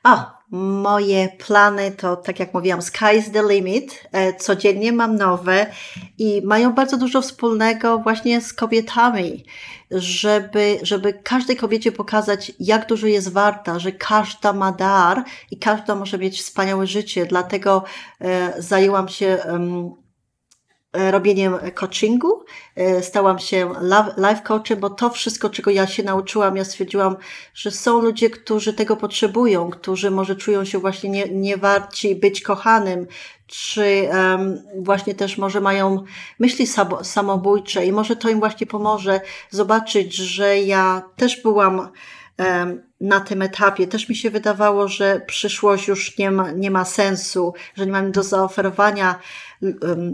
O, moje plany to, tak jak mówiłam, sky's the limit. E, codziennie mam nowe i mają bardzo dużo wspólnego właśnie z kobietami, żeby, żeby każdej kobiecie pokazać, jak dużo jest warta, że każda ma dar i każda może mieć wspaniałe życie. Dlatego e, zajęłam się robieniem coachingu. E, stałam się life coachem, bo to wszystko, czego ja się nauczyłam, ja stwierdziłam, że są ludzie, którzy tego potrzebują, którzy może czują się właśnie nie, niewarci być kochanym, czy um, właśnie też może mają myśli samobójcze i może to im właśnie pomoże zobaczyć, że ja też byłam um, na tym etapie. Też mi się wydawało, że przyszłość już nie ma, nie ma sensu, że nie mam do zaoferowania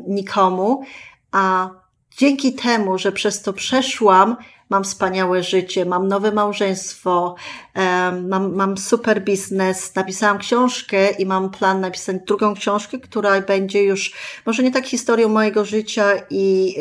nikomu, a dzięki temu, że przez to przeszłam, mam wspaniałe życie, mam nowe małżeństwo, mam, mam super biznes, napisałam książkę i mam plan napisać drugą książkę, która będzie już może nie tak historią mojego życia i,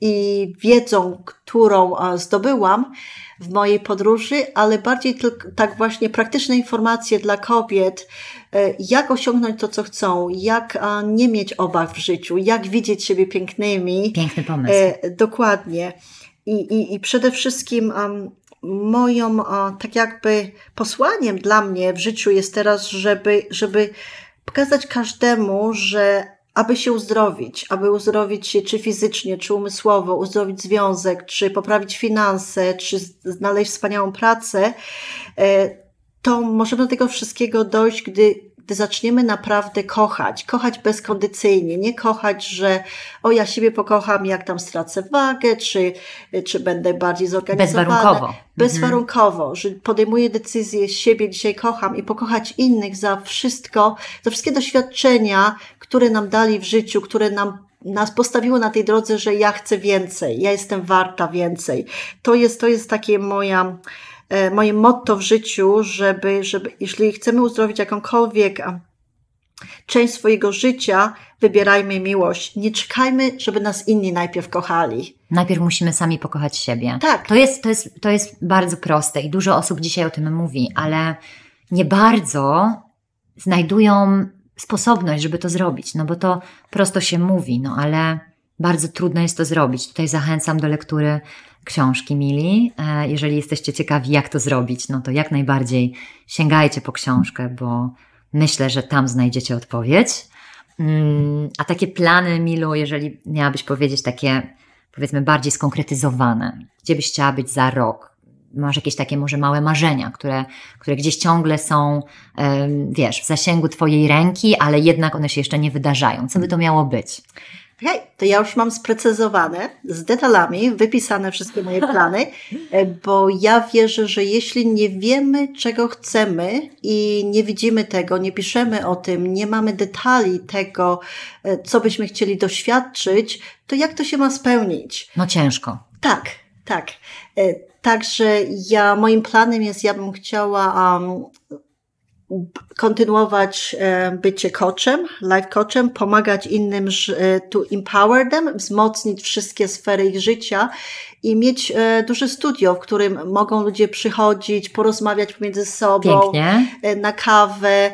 i wiedzą, którą zdobyłam, w mojej podróży, ale bardziej tylko, tak właśnie praktyczne informacje dla kobiet, e, jak osiągnąć to, co chcą, jak nie mieć obaw w życiu, jak widzieć siebie pięknymi. Piękny pomysł. E, dokładnie. I, i, i przede wszystkim um, moją, tak jakby posłaniem dla mnie w życiu jest teraz, żeby, żeby pokazać każdemu, że aby się uzdrowić, aby uzdrowić się czy fizycznie, czy umysłowo, uzdrowić związek, czy poprawić finanse, czy znaleźć wspaniałą pracę, e, to możemy do tego wszystkiego dojść, gdy gdy zaczniemy naprawdę kochać, kochać bezkondycyjnie, nie kochać, że o ja siebie pokocham, jak tam stracę wagę, czy, czy będę bardziej zorganizowana. Bezwarunkowo. Bezwarunkowo, mhm. że podejmuję decyzję, siebie dzisiaj kocham i pokochać innych za wszystko, za wszystkie doświadczenia, które nam dali w życiu, które nam nas postawiło na tej drodze, że ja chcę więcej, ja jestem warta więcej. To jest, to jest takie moja, moje motto w życiu, żeby, żeby jeśli chcemy uzdrowić jakąkolwiek część swojego życia, wybierajmy miłość. Nie czekajmy, żeby nas inni najpierw kochali. Najpierw musimy sami pokochać siebie. Tak. To jest, to jest, to jest bardzo proste i dużo osób dzisiaj o tym mówi, ale nie bardzo znajdują sposobność, żeby to zrobić, no bo to prosto się mówi, no ale bardzo trudno jest to zrobić. Tutaj zachęcam do lektury książki Mili. E, jeżeli jesteście ciekawi, jak to zrobić, no to jak najbardziej sięgajcie po książkę, bo myślę, że tam znajdziecie odpowiedź. Mm, a takie plany, Milu, jeżeli miałabyś powiedzieć takie, powiedzmy, bardziej skonkretyzowane, gdzie byś chciała być za rok, masz jakieś takie może małe marzenia, które, które gdzieś ciągle są, wiesz, w zasięgu Twojej ręki, ale jednak one się jeszcze nie wydarzają. Co by to miało być? Hej, to ja już mam sprecyzowane, z detalami, wypisane wszystkie moje plany, e, bo ja wierzę, że jeśli nie wiemy, czego chcemy i nie widzimy tego, nie piszemy o tym, nie mamy detali tego, e, co byśmy chcieli doświadczyć, to jak to się ma spełnić? No ciężko. Tak, tak. E, Także ja, moim planem jest, ja bym chciała um, kontynuować e, bycie coachem, life coachem, pomagać innym e, to empower them, wzmocnić wszystkie sfery ich życia i mieć e, duże studio, w którym mogą ludzie przychodzić, porozmawiać pomiędzy sobą, Pięknie. na kawę,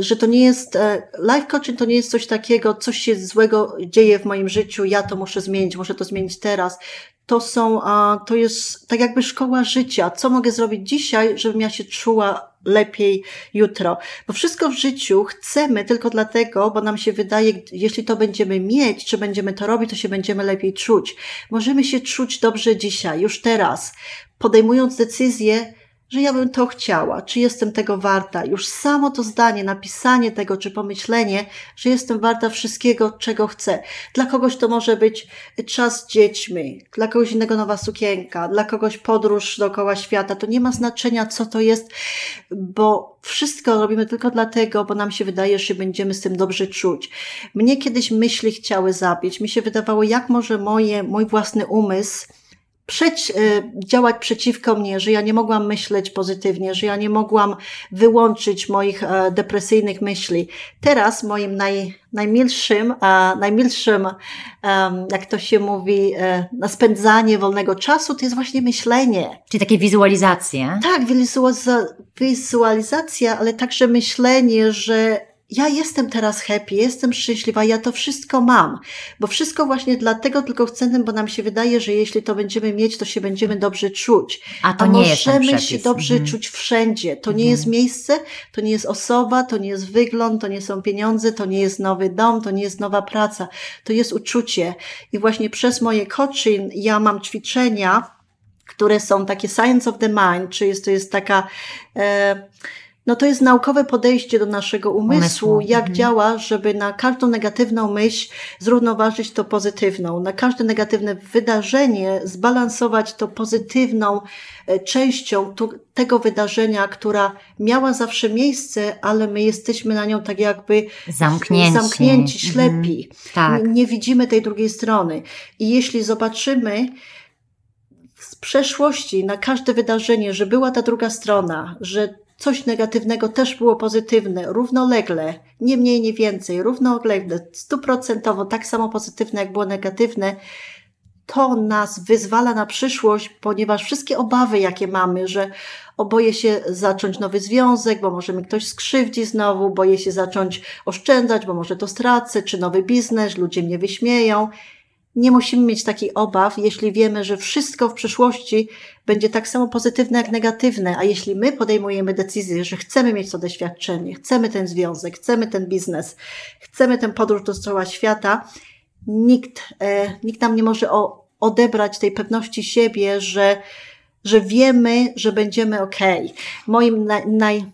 że to nie jest, life coaching to nie jest coś takiego, coś się złego dzieje w moim życiu, ja to muszę zmienić, muszę to zmienić teraz to są, to jest tak jakby szkoła życia. Co mogę zrobić dzisiaj, żebym ja się czuła lepiej jutro. Bo wszystko w życiu chcemy tylko dlatego, bo nam się wydaje, jeśli to będziemy mieć, czy będziemy to robić, to się będziemy lepiej czuć. Możemy się czuć dobrze dzisiaj, już teraz, podejmując decyzję, że ja bym to chciała, czy jestem tego warta. Już samo to zdanie, napisanie tego, czy pomyślenie, że jestem warta wszystkiego, czego chcę. Dla kogoś to może być czas z dziećmi, dla kogoś innego nowa sukienka, dla kogoś podróż dookoła świata. To nie ma znaczenia, co to jest, bo wszystko robimy tylko dlatego, bo nam się wydaje, że będziemy z tym dobrze czuć. Mnie kiedyś myśli chciały zabić. Mi się wydawało, jak może moje, mój własny umysł przeć, y, działać przeciwko mnie, że ja nie mogłam myśleć pozytywnie, że ja nie mogłam wyłączyć moich e, depresyjnych myśli. Teraz moim naj, najmilszym, najmilszym, jak to się mówi, e, na spędzanie wolnego czasu, to jest właśnie myślenie. Czyli takie wizualizacje. Tak, wizualizacja, ale także myślenie, że ja jestem teraz happy, jestem szczęśliwa, ja to wszystko mam, bo wszystko właśnie dlatego tylko chcę, bo nam się wydaje, że jeśli to będziemy mieć, to się będziemy dobrze czuć. A to A nie możemy jest się dobrze mhm. czuć wszędzie. To nie jest mhm. miejsce, to nie jest osoba, to nie jest wygląd, to nie są pieniądze, to nie jest nowy dom, to nie jest nowa praca, to jest uczucie. I właśnie przez moje coaching ja mam ćwiczenia, które są takie science of the mind, czyli to jest taka e, no to jest naukowe podejście do naszego umysłu, umysłu. jak mhm. działa, żeby na każdą negatywną myśl zrównoważyć to pozytywną, na każde negatywne wydarzenie zbalansować to pozytywną e, częścią tego wydarzenia, która miała zawsze miejsce, ale my jesteśmy na nią tak jakby zamknięci, zamknięci ślepi. Mhm. Tak. Nie, nie widzimy tej drugiej strony. I jeśli zobaczymy, z przeszłości na każde wydarzenie, że była ta druga strona, że coś negatywnego też było pozytywne, równolegle, nie mniej, nie więcej, równolegle, stuprocentowo, tak samo pozytywne, jak było negatywne, to nas wyzwala na przyszłość, ponieważ wszystkie obawy, jakie mamy, że oboję się zacząć nowy związek, bo może mi ktoś skrzywdzi znowu, boję się zacząć oszczędzać, bo może to stracę, czy nowy biznes, ludzie mnie wyśmieją nie musimy mieć takich obaw, jeśli wiemy, że wszystko w przyszłości będzie tak samo pozytywne jak negatywne, a jeśli my podejmujemy decyzję, że chcemy mieć to doświadczenie, chcemy ten związek, chcemy ten biznes, chcemy tę podróż do cała świata, nikt, e, nikt nam nie może o, odebrać tej pewności siebie, że, że wiemy, że będziemy ok. Moim naj, naj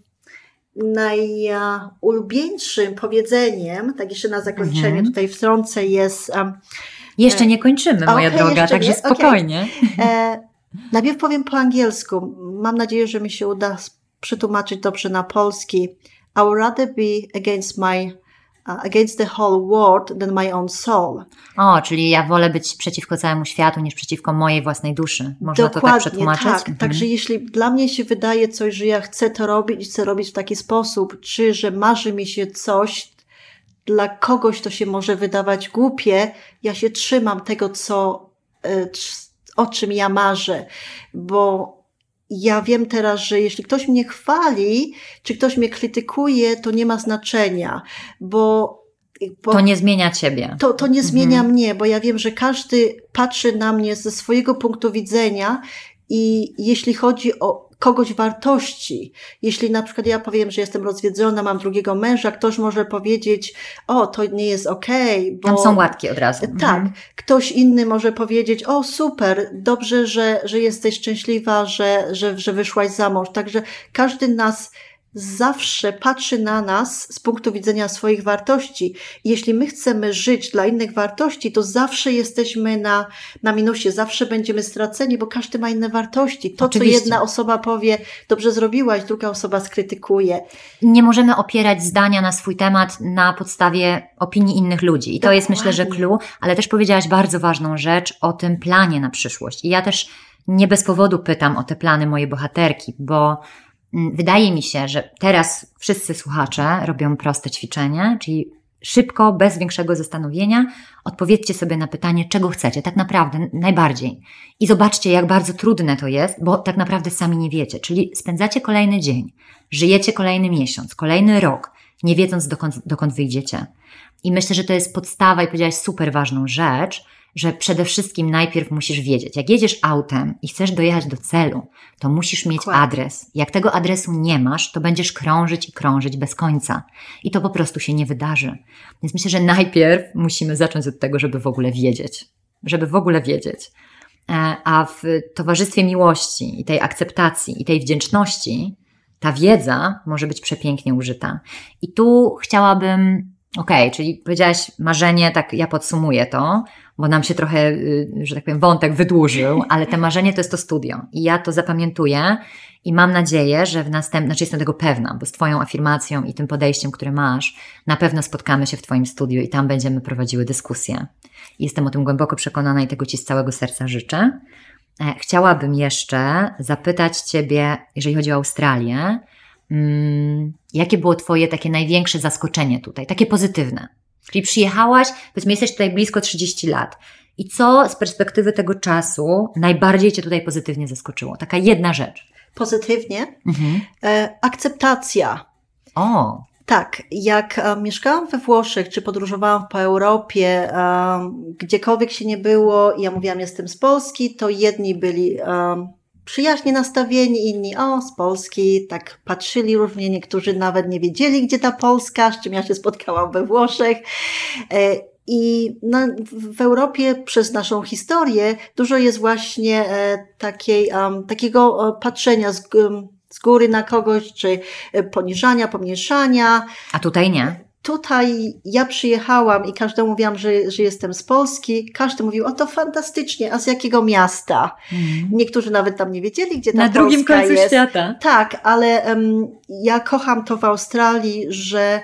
najulubieńszym powiedzeniem, tak jeszcze na zakończenie mhm. tutaj wtrącę, jest um, jeszcze nie kończymy, moja okay, droga, także nie? spokojnie. Okay. E, najpierw powiem po angielsku. Mam nadzieję, że mi się uda przetłumaczyć dobrze na polski. I would rather be against my uh, against the whole world than my own soul. O, czyli ja wolę być przeciwko całemu światu niż przeciwko mojej własnej duszy. Można Dokładnie, to tak przetłumaczyć? tak. Mhm. Także jeśli dla mnie się wydaje coś, że ja chcę to robić i chcę robić w taki sposób, czy że marzy mi się coś, dla kogoś to się może wydawać głupie, ja się trzymam tego, co, e, o czym ja marzę, bo ja wiem teraz, że jeśli ktoś mnie chwali, czy ktoś mnie krytykuje, to nie ma znaczenia, bo bo to nie zmienia ciebie. To, to nie zmienia mhm. mnie, bo ja wiem, że każdy patrzy na mnie ze swojego punktu widzenia i jeśli chodzi o kogoś wartości. Jeśli na przykład ja powiem, że jestem rozwiedzona, mam drugiego męża, ktoś może powiedzieć, o, to nie jest okej. Okay, bo... Tam są łatki od razu. Tak. Mhm. Ktoś inny może powiedzieć, o, super, dobrze, że, że jesteś szczęśliwa, że, że, że wyszłaś za mąż. Także każdy nas zawsze patrzy na nas z punktu widzenia swoich wartości. jeśli my chcemy żyć dla innych wartości, to zawsze jesteśmy na, na minusie, zawsze będziemy straceni, bo każdy ma inne wartości. To, Oczywiście. co jedna osoba powie, dobrze zrobiłaś, druga osoba skrytykuje. Nie możemy opierać zdania na swój temat na podstawie opinii innych ludzi. I to Dokładnie. jest myślę, że clue, ale też powiedziałaś bardzo ważną rzecz o tym planie na przyszłość. I ja też nie bez powodu pytam o te plany mojej bohaterki, bo wydaje mi się, że teraz wszyscy słuchacze robią proste ćwiczenie, czyli szybko, bez większego zastanowienia, odpowiedzcie sobie na pytanie, czego chcecie, tak naprawdę, najbardziej. I zobaczcie, jak bardzo trudne to jest, bo tak naprawdę sami nie wiecie. Czyli spędzacie kolejny dzień, żyjecie kolejny miesiąc, kolejny rok, nie wiedząc dokąd, dokąd wyjdziecie. I myślę, że to jest podstawa i powiedziałaś super ważną rzecz, że przede wszystkim najpierw musisz wiedzieć, jak jedziesz autem i chcesz dojechać do celu, to musisz mieć Dokładnie. adres. Jak tego adresu nie masz, to będziesz krążyć i krążyć bez końca. I to po prostu się nie wydarzy. Więc myślę, że najpierw musimy zacząć od tego, żeby w ogóle wiedzieć. Żeby w ogóle wiedzieć. E, A w towarzystwie miłości i tej akceptacji i tej wdzięczności ta wiedza może być przepięknie użyta. I tu chciałabym, okej, czyli powiedziałaś marzenie, tak ja podsumuję to, bo nam się trochę, y, że tak powiem, wątek wydłużył, ale te marzenie to jest to studio. I ja to zapamiętuję i mam nadzieję, że w następnym, znaczy jestem tego pewna, bo z Twoją afirmacją i tym podejściem, które masz, na pewno spotkamy się w Twoim studiu i tam będziemy prowadziły dyskusję. Jestem o tym głęboko przekonana i tego Ci z całego serca życzę. E, Chciałabym jeszcze zapytać Ciebie, jeżeli chodzi o Australię, mm, jakie było Twoje takie największe zaskoczenie tutaj, takie pozytywne? Czyli przyjechałaś, powiedzmy, jesteś tutaj blisko 30 lat. I co z perspektywy tego czasu najbardziej Cię tutaj pozytywnie zaskoczyło? Taka jedna rzecz. Pozytywnie. Mhm. E, akceptacja. O, Tak, jak e, mieszkałam we Włoszech, czy podróżowałam po Europie, e, gdziekolwiek się nie było, i ja mówiłam, jestem z Polski, to jedni byli e, przyjaźnie nastawieni, inni, o, z Polski, tak patrzyli różnie, niektórzy nawet nie wiedzieli, gdzie ta Polska, z czym ja się spotkałam we Włoszech. E, I na, w Europie przez naszą historię dużo jest właśnie e, takiej, em, takiego e, patrzenia z, z góry na kogoś, czy poniżania, pomniejszania. a tutaj nie. Tutaj ja przyjechałam i każdemu mówiłam, że, że jestem z Polski. Każdy mówił, o to fantastycznie, a z jakiego miasta? Niektórzy nawet tam nie wiedzieli, gdzie ta Na drugim Polska końcu jest. świata. Tak, ale em, ja kocham to w Australii, że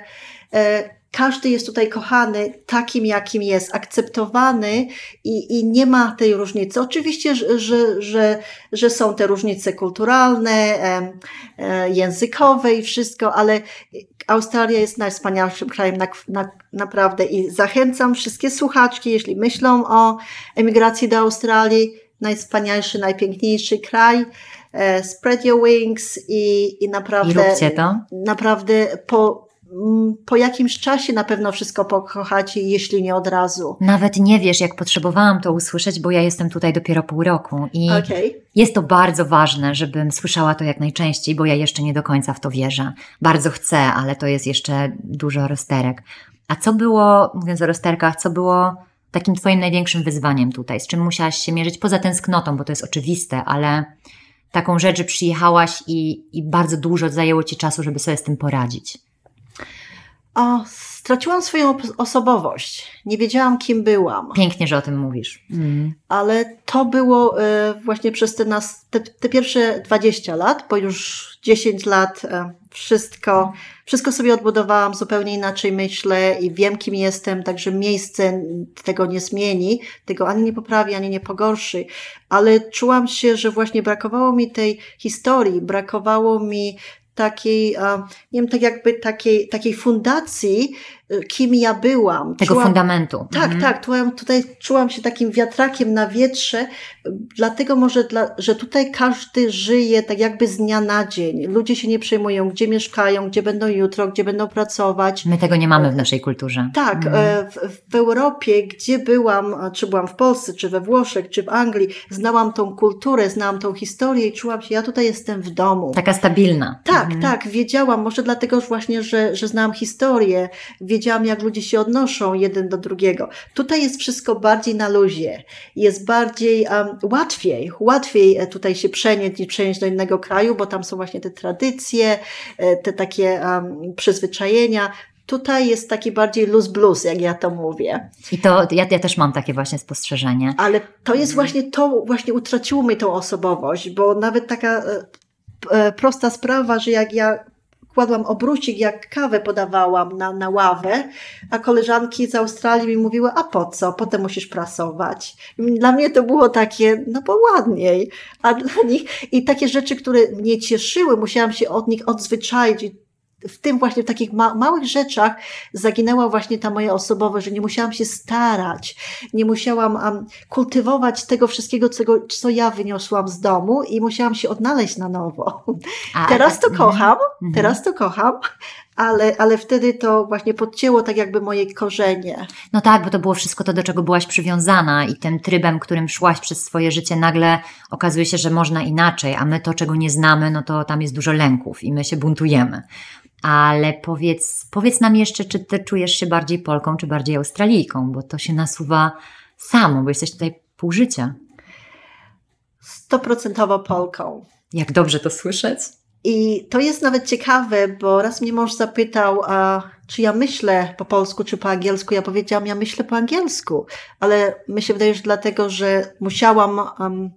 e, każdy jest tutaj kochany takim, jakim jest, akceptowany i, i nie ma tej różnicy. Oczywiście, że, że, że, że są te różnice kulturalne, em, e, językowe i wszystko, ale Australia jest najwspanialszym krajem na, na, naprawdę i zachęcam wszystkie słuchaczki, jeśli myślą o emigracji do Australii, najwspanialszy, najpiękniejszy kraj. E, spread your wings i, i I naprawdę, to. naprawdę po, po jakimś czasie na pewno wszystko pokochacie, jeśli nie od razu. Nawet nie wiesz, jak potrzebowałam to usłyszeć, bo ja jestem tutaj dopiero pół roku i Okej. jest to bardzo ważne, żebym słyszała to jak najczęściej, bo ja jeszcze nie do końca w to wierzę. Bardzo chcę, ale to jest jeszcze dużo rozterek. A co było, mówiąc o rozterkach, co było takim Twoim największym wyzwaniem tutaj? Z czym musiałaś się mierzyć poza tęsknotą, bo to jest oczywiste, ale taką rzecz, że przyjechałaś i, i bardzo dużo zajęło Ci czasu, żeby sobie z tym poradzić. O, straciłam swoją os- osobowość. Nie wiedziałam, kim byłam. Pięknie, że o tym mówisz. ale to było e, właśnie przez te, nas, te, te pierwsze 20 lat, bo już 10 lat e, wszystko, wszystko sobie odbudowałam, zupełnie inaczej myślę i wiem, kim jestem, także miejsce tego nie zmieni, tego ani nie poprawi, ani nie pogorszy, ale czułam się, że właśnie brakowało mi tej historii, brakowało mi takiej, nie wiem, tak jakby takiej, takiej fundacji, kim ja byłam. Tego Czułam- fundamentu. tak, Mhm. tak. Tutaj, tutaj czułam się takim wiatrakiem na wietrze, dlatego może, dla, że tutaj każdy żyje tak jakby z dnia na dzień. Ludzie się nie przejmują, gdzie mieszkają, gdzie będą jutro, gdzie będą pracować. My tego nie mamy w naszej kulturze. Tak, Mhm. e, w, w Europie, gdzie byłam, a czy byłam w Polsce, czy we Włoszech, czy w Anglii, znałam tą kulturę, znałam tą historię i czułam się, ja tutaj jestem w domu. Taka stabilna. Tak, Mhm. tak, wiedziałam, może dlatego właśnie, że, że znałam historię, wiedziałam, jak ludzie się odnoszą jeden do drugiego. Tutaj jest wszystko bardziej na luzie, jest bardziej um, łatwiej, łatwiej e, tutaj się przenieść niż przenieść do innego kraju, bo tam są właśnie te tradycje, e, te takie um, przyzwyczajenia. Tutaj jest taki bardziej luz blues, jak ja to mówię. I to ja, ja też mam takie właśnie spostrzeżenie. Ale to jest Mhm. właśnie to, właśnie utraciło mi tą osobowość, bo nawet taka e, e, prosta sprawa, że jak ja kładłam obrócik, jak kawę podawałam na, na ławę, a koleżanki z Australii mi mówiły, a po co? Potem musisz prasować. Dla mnie to było takie, no bo ładniej. A dla nich, i takie rzeczy, które mnie cieszyły, musiałam się od nich odzwyczaić. W tym właśnie, w takich ma- małych rzeczach zaginęła właśnie ta moja osobowość, że nie musiałam się starać, nie musiałam um, kultywować tego wszystkiego, co, co ja wyniosłam z domu i musiałam się odnaleźć na nowo. A- Teraz to a- kocham, Mhm. teraz to kocham, ale, ale wtedy to właśnie podcięło tak jakby moje korzenie. No tak, bo to było wszystko to, do czego byłaś przywiązana i tym trybem, którym szłaś przez swoje życie, nagle okazuje się, że można inaczej, a my to, czego nie znamy, no to tam jest dużo lęków i my się buntujemy. Ale powiedz, powiedz nam jeszcze, czy ty czujesz się bardziej Polką, czy bardziej Australijką, bo to się nasuwa samo, bo jesteś tutaj pół życia. Stoprocentowo Polką. Jak dobrze to słyszeć? I to jest nawet ciekawe, bo raz mnie mąż zapytał, a czy ja myślę po polsku, czy po angielsku. Ja powiedziałam, ja myślę po angielsku, ale mi się wydaje, że dlatego, że musiałam um,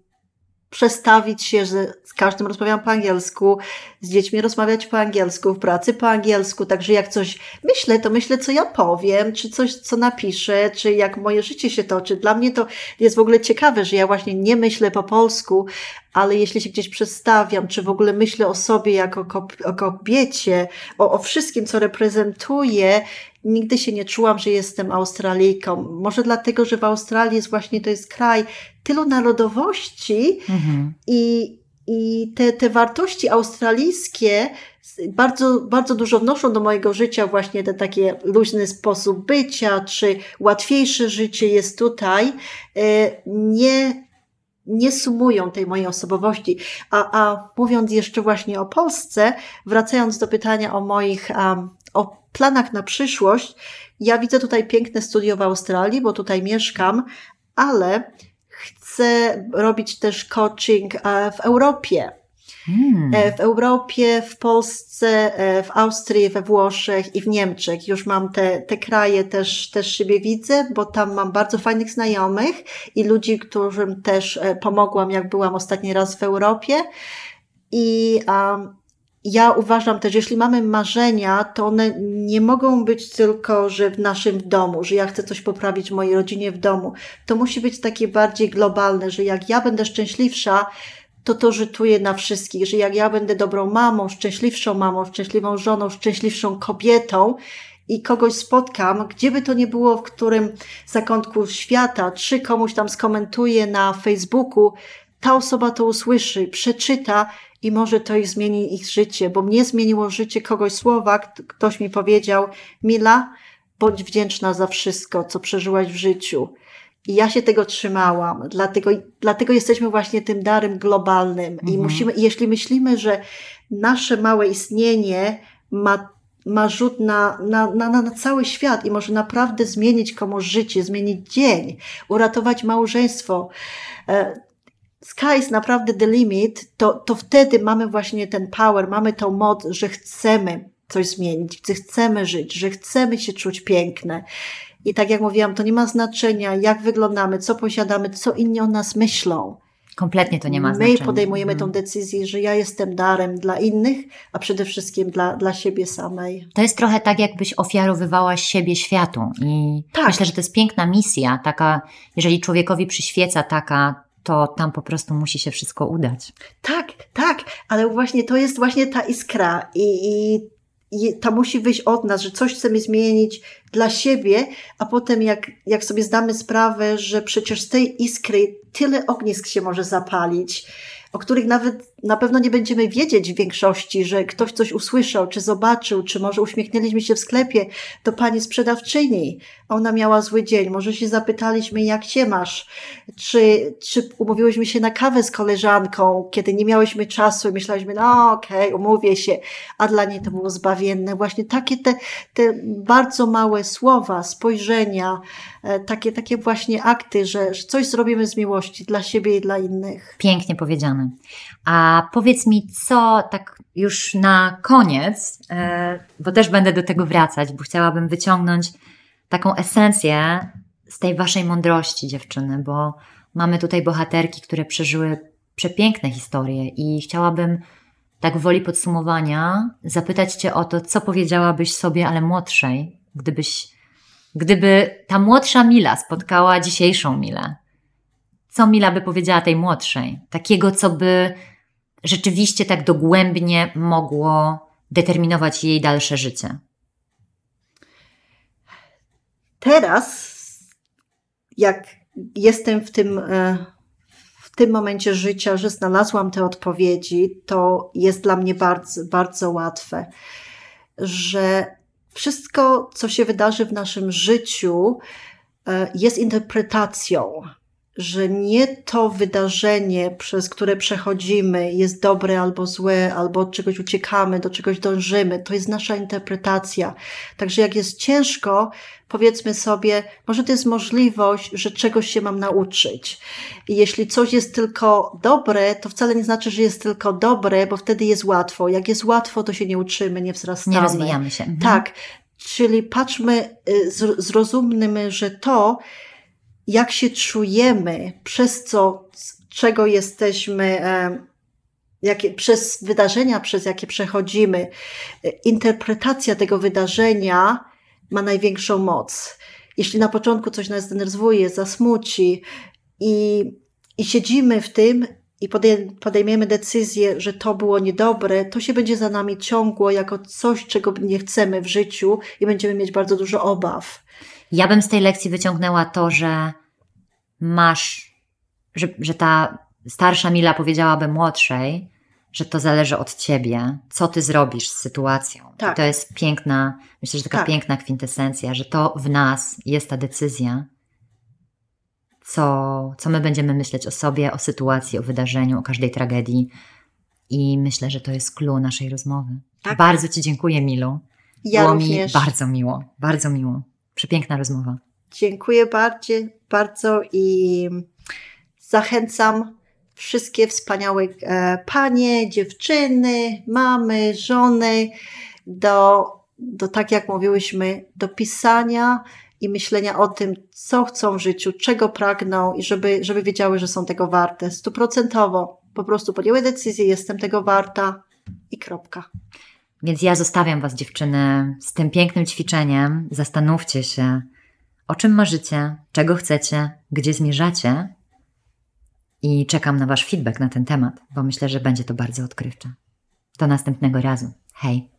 przestawić się, że z każdym rozmawiam po angielsku, z dziećmi rozmawiać po angielsku, w pracy po angielsku, także jak coś myślę, to myślę, co ja powiem, czy coś, co napiszę, czy jak moje życie się toczy. Dla mnie to jest w ogóle ciekawe, że ja właśnie nie myślę po polsku, ale jeśli się gdzieś przedstawiam, czy w ogóle myślę o sobie jako o kobiecie, o, o wszystkim, co reprezentuję, nigdy się nie czułam, że jestem Australijką. Może dlatego, że w Australii jest właśnie, to jest kraj tylu narodowości mhm. i, i te, te wartości australijskie bardzo, bardzo dużo wnoszą do mojego życia właśnie ten taki luźny sposób bycia, czy łatwiejsze życie jest tutaj, e, nie, nie sumują tej mojej osobowości. A, a mówiąc jeszcze właśnie o Polsce, wracając do pytania o moich, o planach na przyszłość, ja widzę tutaj piękne studio w Australii, bo tutaj mieszkam, ale chcę robić też coaching e, w Europie. Hmm. E, w Europie, w Polsce, e, w Austrii, we Włoszech i w Niemczech. Już mam te, te kraje też, też siebie widzę, bo tam mam bardzo fajnych znajomych i ludzi, którym też pomogłam, jak byłam ostatni raz w Europie. I um, ja uważam też, jeśli mamy marzenia, to one nie mogą być tylko, że w naszym domu, że ja chcę coś poprawić w mojej rodzinie w domu. To musi być takie bardziej globalne, że jak ja będę szczęśliwsza, to to rzutuje na wszystkich, że jak ja będę dobrą mamą, szczęśliwszą mamą, szczęśliwą żoną, szczęśliwszą kobietą i kogoś spotkam, gdzie by to nie było, w którym zakątku świata, czy komuś tam skomentuje na Facebooku, ta osoba to usłyszy, przeczyta i może to ich zmieni ich życie, bo mnie zmieniło życie kogoś słowa, ktoś mi powiedział, Mila, bądź wdzięczna za wszystko, co przeżyłaś w życiu. I ja się tego trzymałam, dlatego, dlatego jesteśmy właśnie tym darem globalnym. Mhm. I musimy, jeśli myślimy, że nasze małe istnienie ma, ma rzut na, na, na, na cały świat i może naprawdę zmienić komuś życie, zmienić dzień, uratować małżeństwo, e, sky is naprawdę the limit, to, to wtedy mamy właśnie ten power, mamy tą moc, że chcemy coś zmienić, że chcemy żyć, że chcemy się czuć piękne. I tak jak mówiłam, to nie ma znaczenia, jak wyglądamy, co posiadamy, co inni o nas myślą. Kompletnie to nie ma znaczenia. My podejmujemy tą decyzję, że ja jestem darem dla innych, a przede wszystkim dla, dla siebie samej. To jest trochę tak, jakbyś ofiarowywała siebie światu. I tak. myślę, że to jest piękna misja, taka, jeżeli człowiekowi przyświeca taka to tam po prostu musi się wszystko udać. Tak, tak, ale właśnie to jest właśnie ta iskra i, i, i to musi wyjść od nas, że coś chcemy zmienić dla siebie, a potem jak, jak sobie zdamy sprawę, że przecież z tej iskry tyle ognisk się może zapalić, o których nawet na pewno nie będziemy wiedzieć w większości, że ktoś coś usłyszał, czy zobaczył, czy może uśmiechnęliśmy się w sklepie do pani sprzedawczyni. Ona miała zły dzień. Może się zapytaliśmy, jak się masz? Czy, czy umówiłyśmy się na kawę z koleżanką, kiedy nie miałyśmy czasu i myśleliśmy, no okej, okay, umówię się, a dla niej to było zbawienne. Właśnie takie te, te bardzo małe słowa, spojrzenia, e, takie, takie właśnie akty, że, że coś zrobimy z miłości dla siebie i dla innych. Pięknie powiedziane. A powiedz mi, co tak już na koniec, e, bo też będę do tego wracać, bo chciałabym wyciągnąć taką esencję z tej waszej mądrości, dziewczyny, bo mamy tutaj bohaterki, które przeżyły przepiękne historie i chciałabym tak woli podsumowania zapytać Cię o to, co powiedziałabyś sobie, ale młodszej, gdybyś, gdyby ta młodsza Mila spotkała dzisiejszą Milę. Co Mila by powiedziała tej młodszej? Takiego, co by rzeczywiście tak dogłębnie mogło determinować jej dalsze życie? Teraz, jak jestem w tym, e, w tym momencie życia, że znalazłam te odpowiedzi, to jest dla mnie bardzo, bardzo łatwe. że wszystko, co się wydarzy w naszym życiu, e, jest interpretacją że nie to wydarzenie, przez które przechodzimy, jest dobre albo złe, albo od czegoś uciekamy, do czegoś dążymy. To jest nasza interpretacja. Także jak jest ciężko, powiedzmy sobie, może to jest możliwość, że czegoś się mam nauczyć. I jeśli coś jest tylko dobre, to wcale nie znaczy, że jest tylko dobre, bo wtedy jest łatwo. Jak jest łatwo, to się nie uczymy, nie wzrastamy. Nie rozwijamy się. Mhm. Tak. Czyli patrzmy, y, zrozummy, że to, jak się czujemy, przez co, czego jesteśmy, jakie, przez wydarzenia, przez jakie przechodzimy, e, interpretacja tego wydarzenia ma największą moc. Jeśli na początku coś nas denerwuje, zasmuci i, i siedzimy w tym i podejmiemy decyzję, że to było niedobre, to się będzie za nami ciągło jako coś, czego nie chcemy w życiu i będziemy mieć bardzo dużo obaw. Ja bym z tej lekcji wyciągnęła to, że masz, że, że ta starsza Mila powiedziałaby młodszej, że to zależy od ciebie, co ty zrobisz z sytuacją. Tak. I to jest piękna, myślę, że taka tak. piękna kwintesencja, że to w nas jest ta decyzja, co, co my będziemy myśleć o sobie, o sytuacji, o wydarzeniu, o każdej tragedii. I myślę, że to jest clue naszej rozmowy. Tak. Bardzo Ci dziękuję, Milu. Ja Było również. mi bardzo miło, bardzo miło. Przepiękna rozmowa. Dziękuję bardzo, bardzo i zachęcam wszystkie wspaniałe e, panie, dziewczyny, mamy, żony do, do, tak jak mówiłyśmy, do pisania i myślenia o tym, co chcą w życiu, czego pragną i żeby, żeby wiedziały, że są tego warte. Stuprocentowo. Po prostu podjęły decyzję, jestem tego warta i kropka. Więc ja zostawiam Was, dziewczyny, z tym pięknym ćwiczeniem. Zastanówcie się, o czym marzycie, czego chcecie, gdzie zmierzacie. I czekam na Wasz feedback na ten temat, bo myślę, że będzie to bardzo odkrywcze. Do następnego razu. Hej!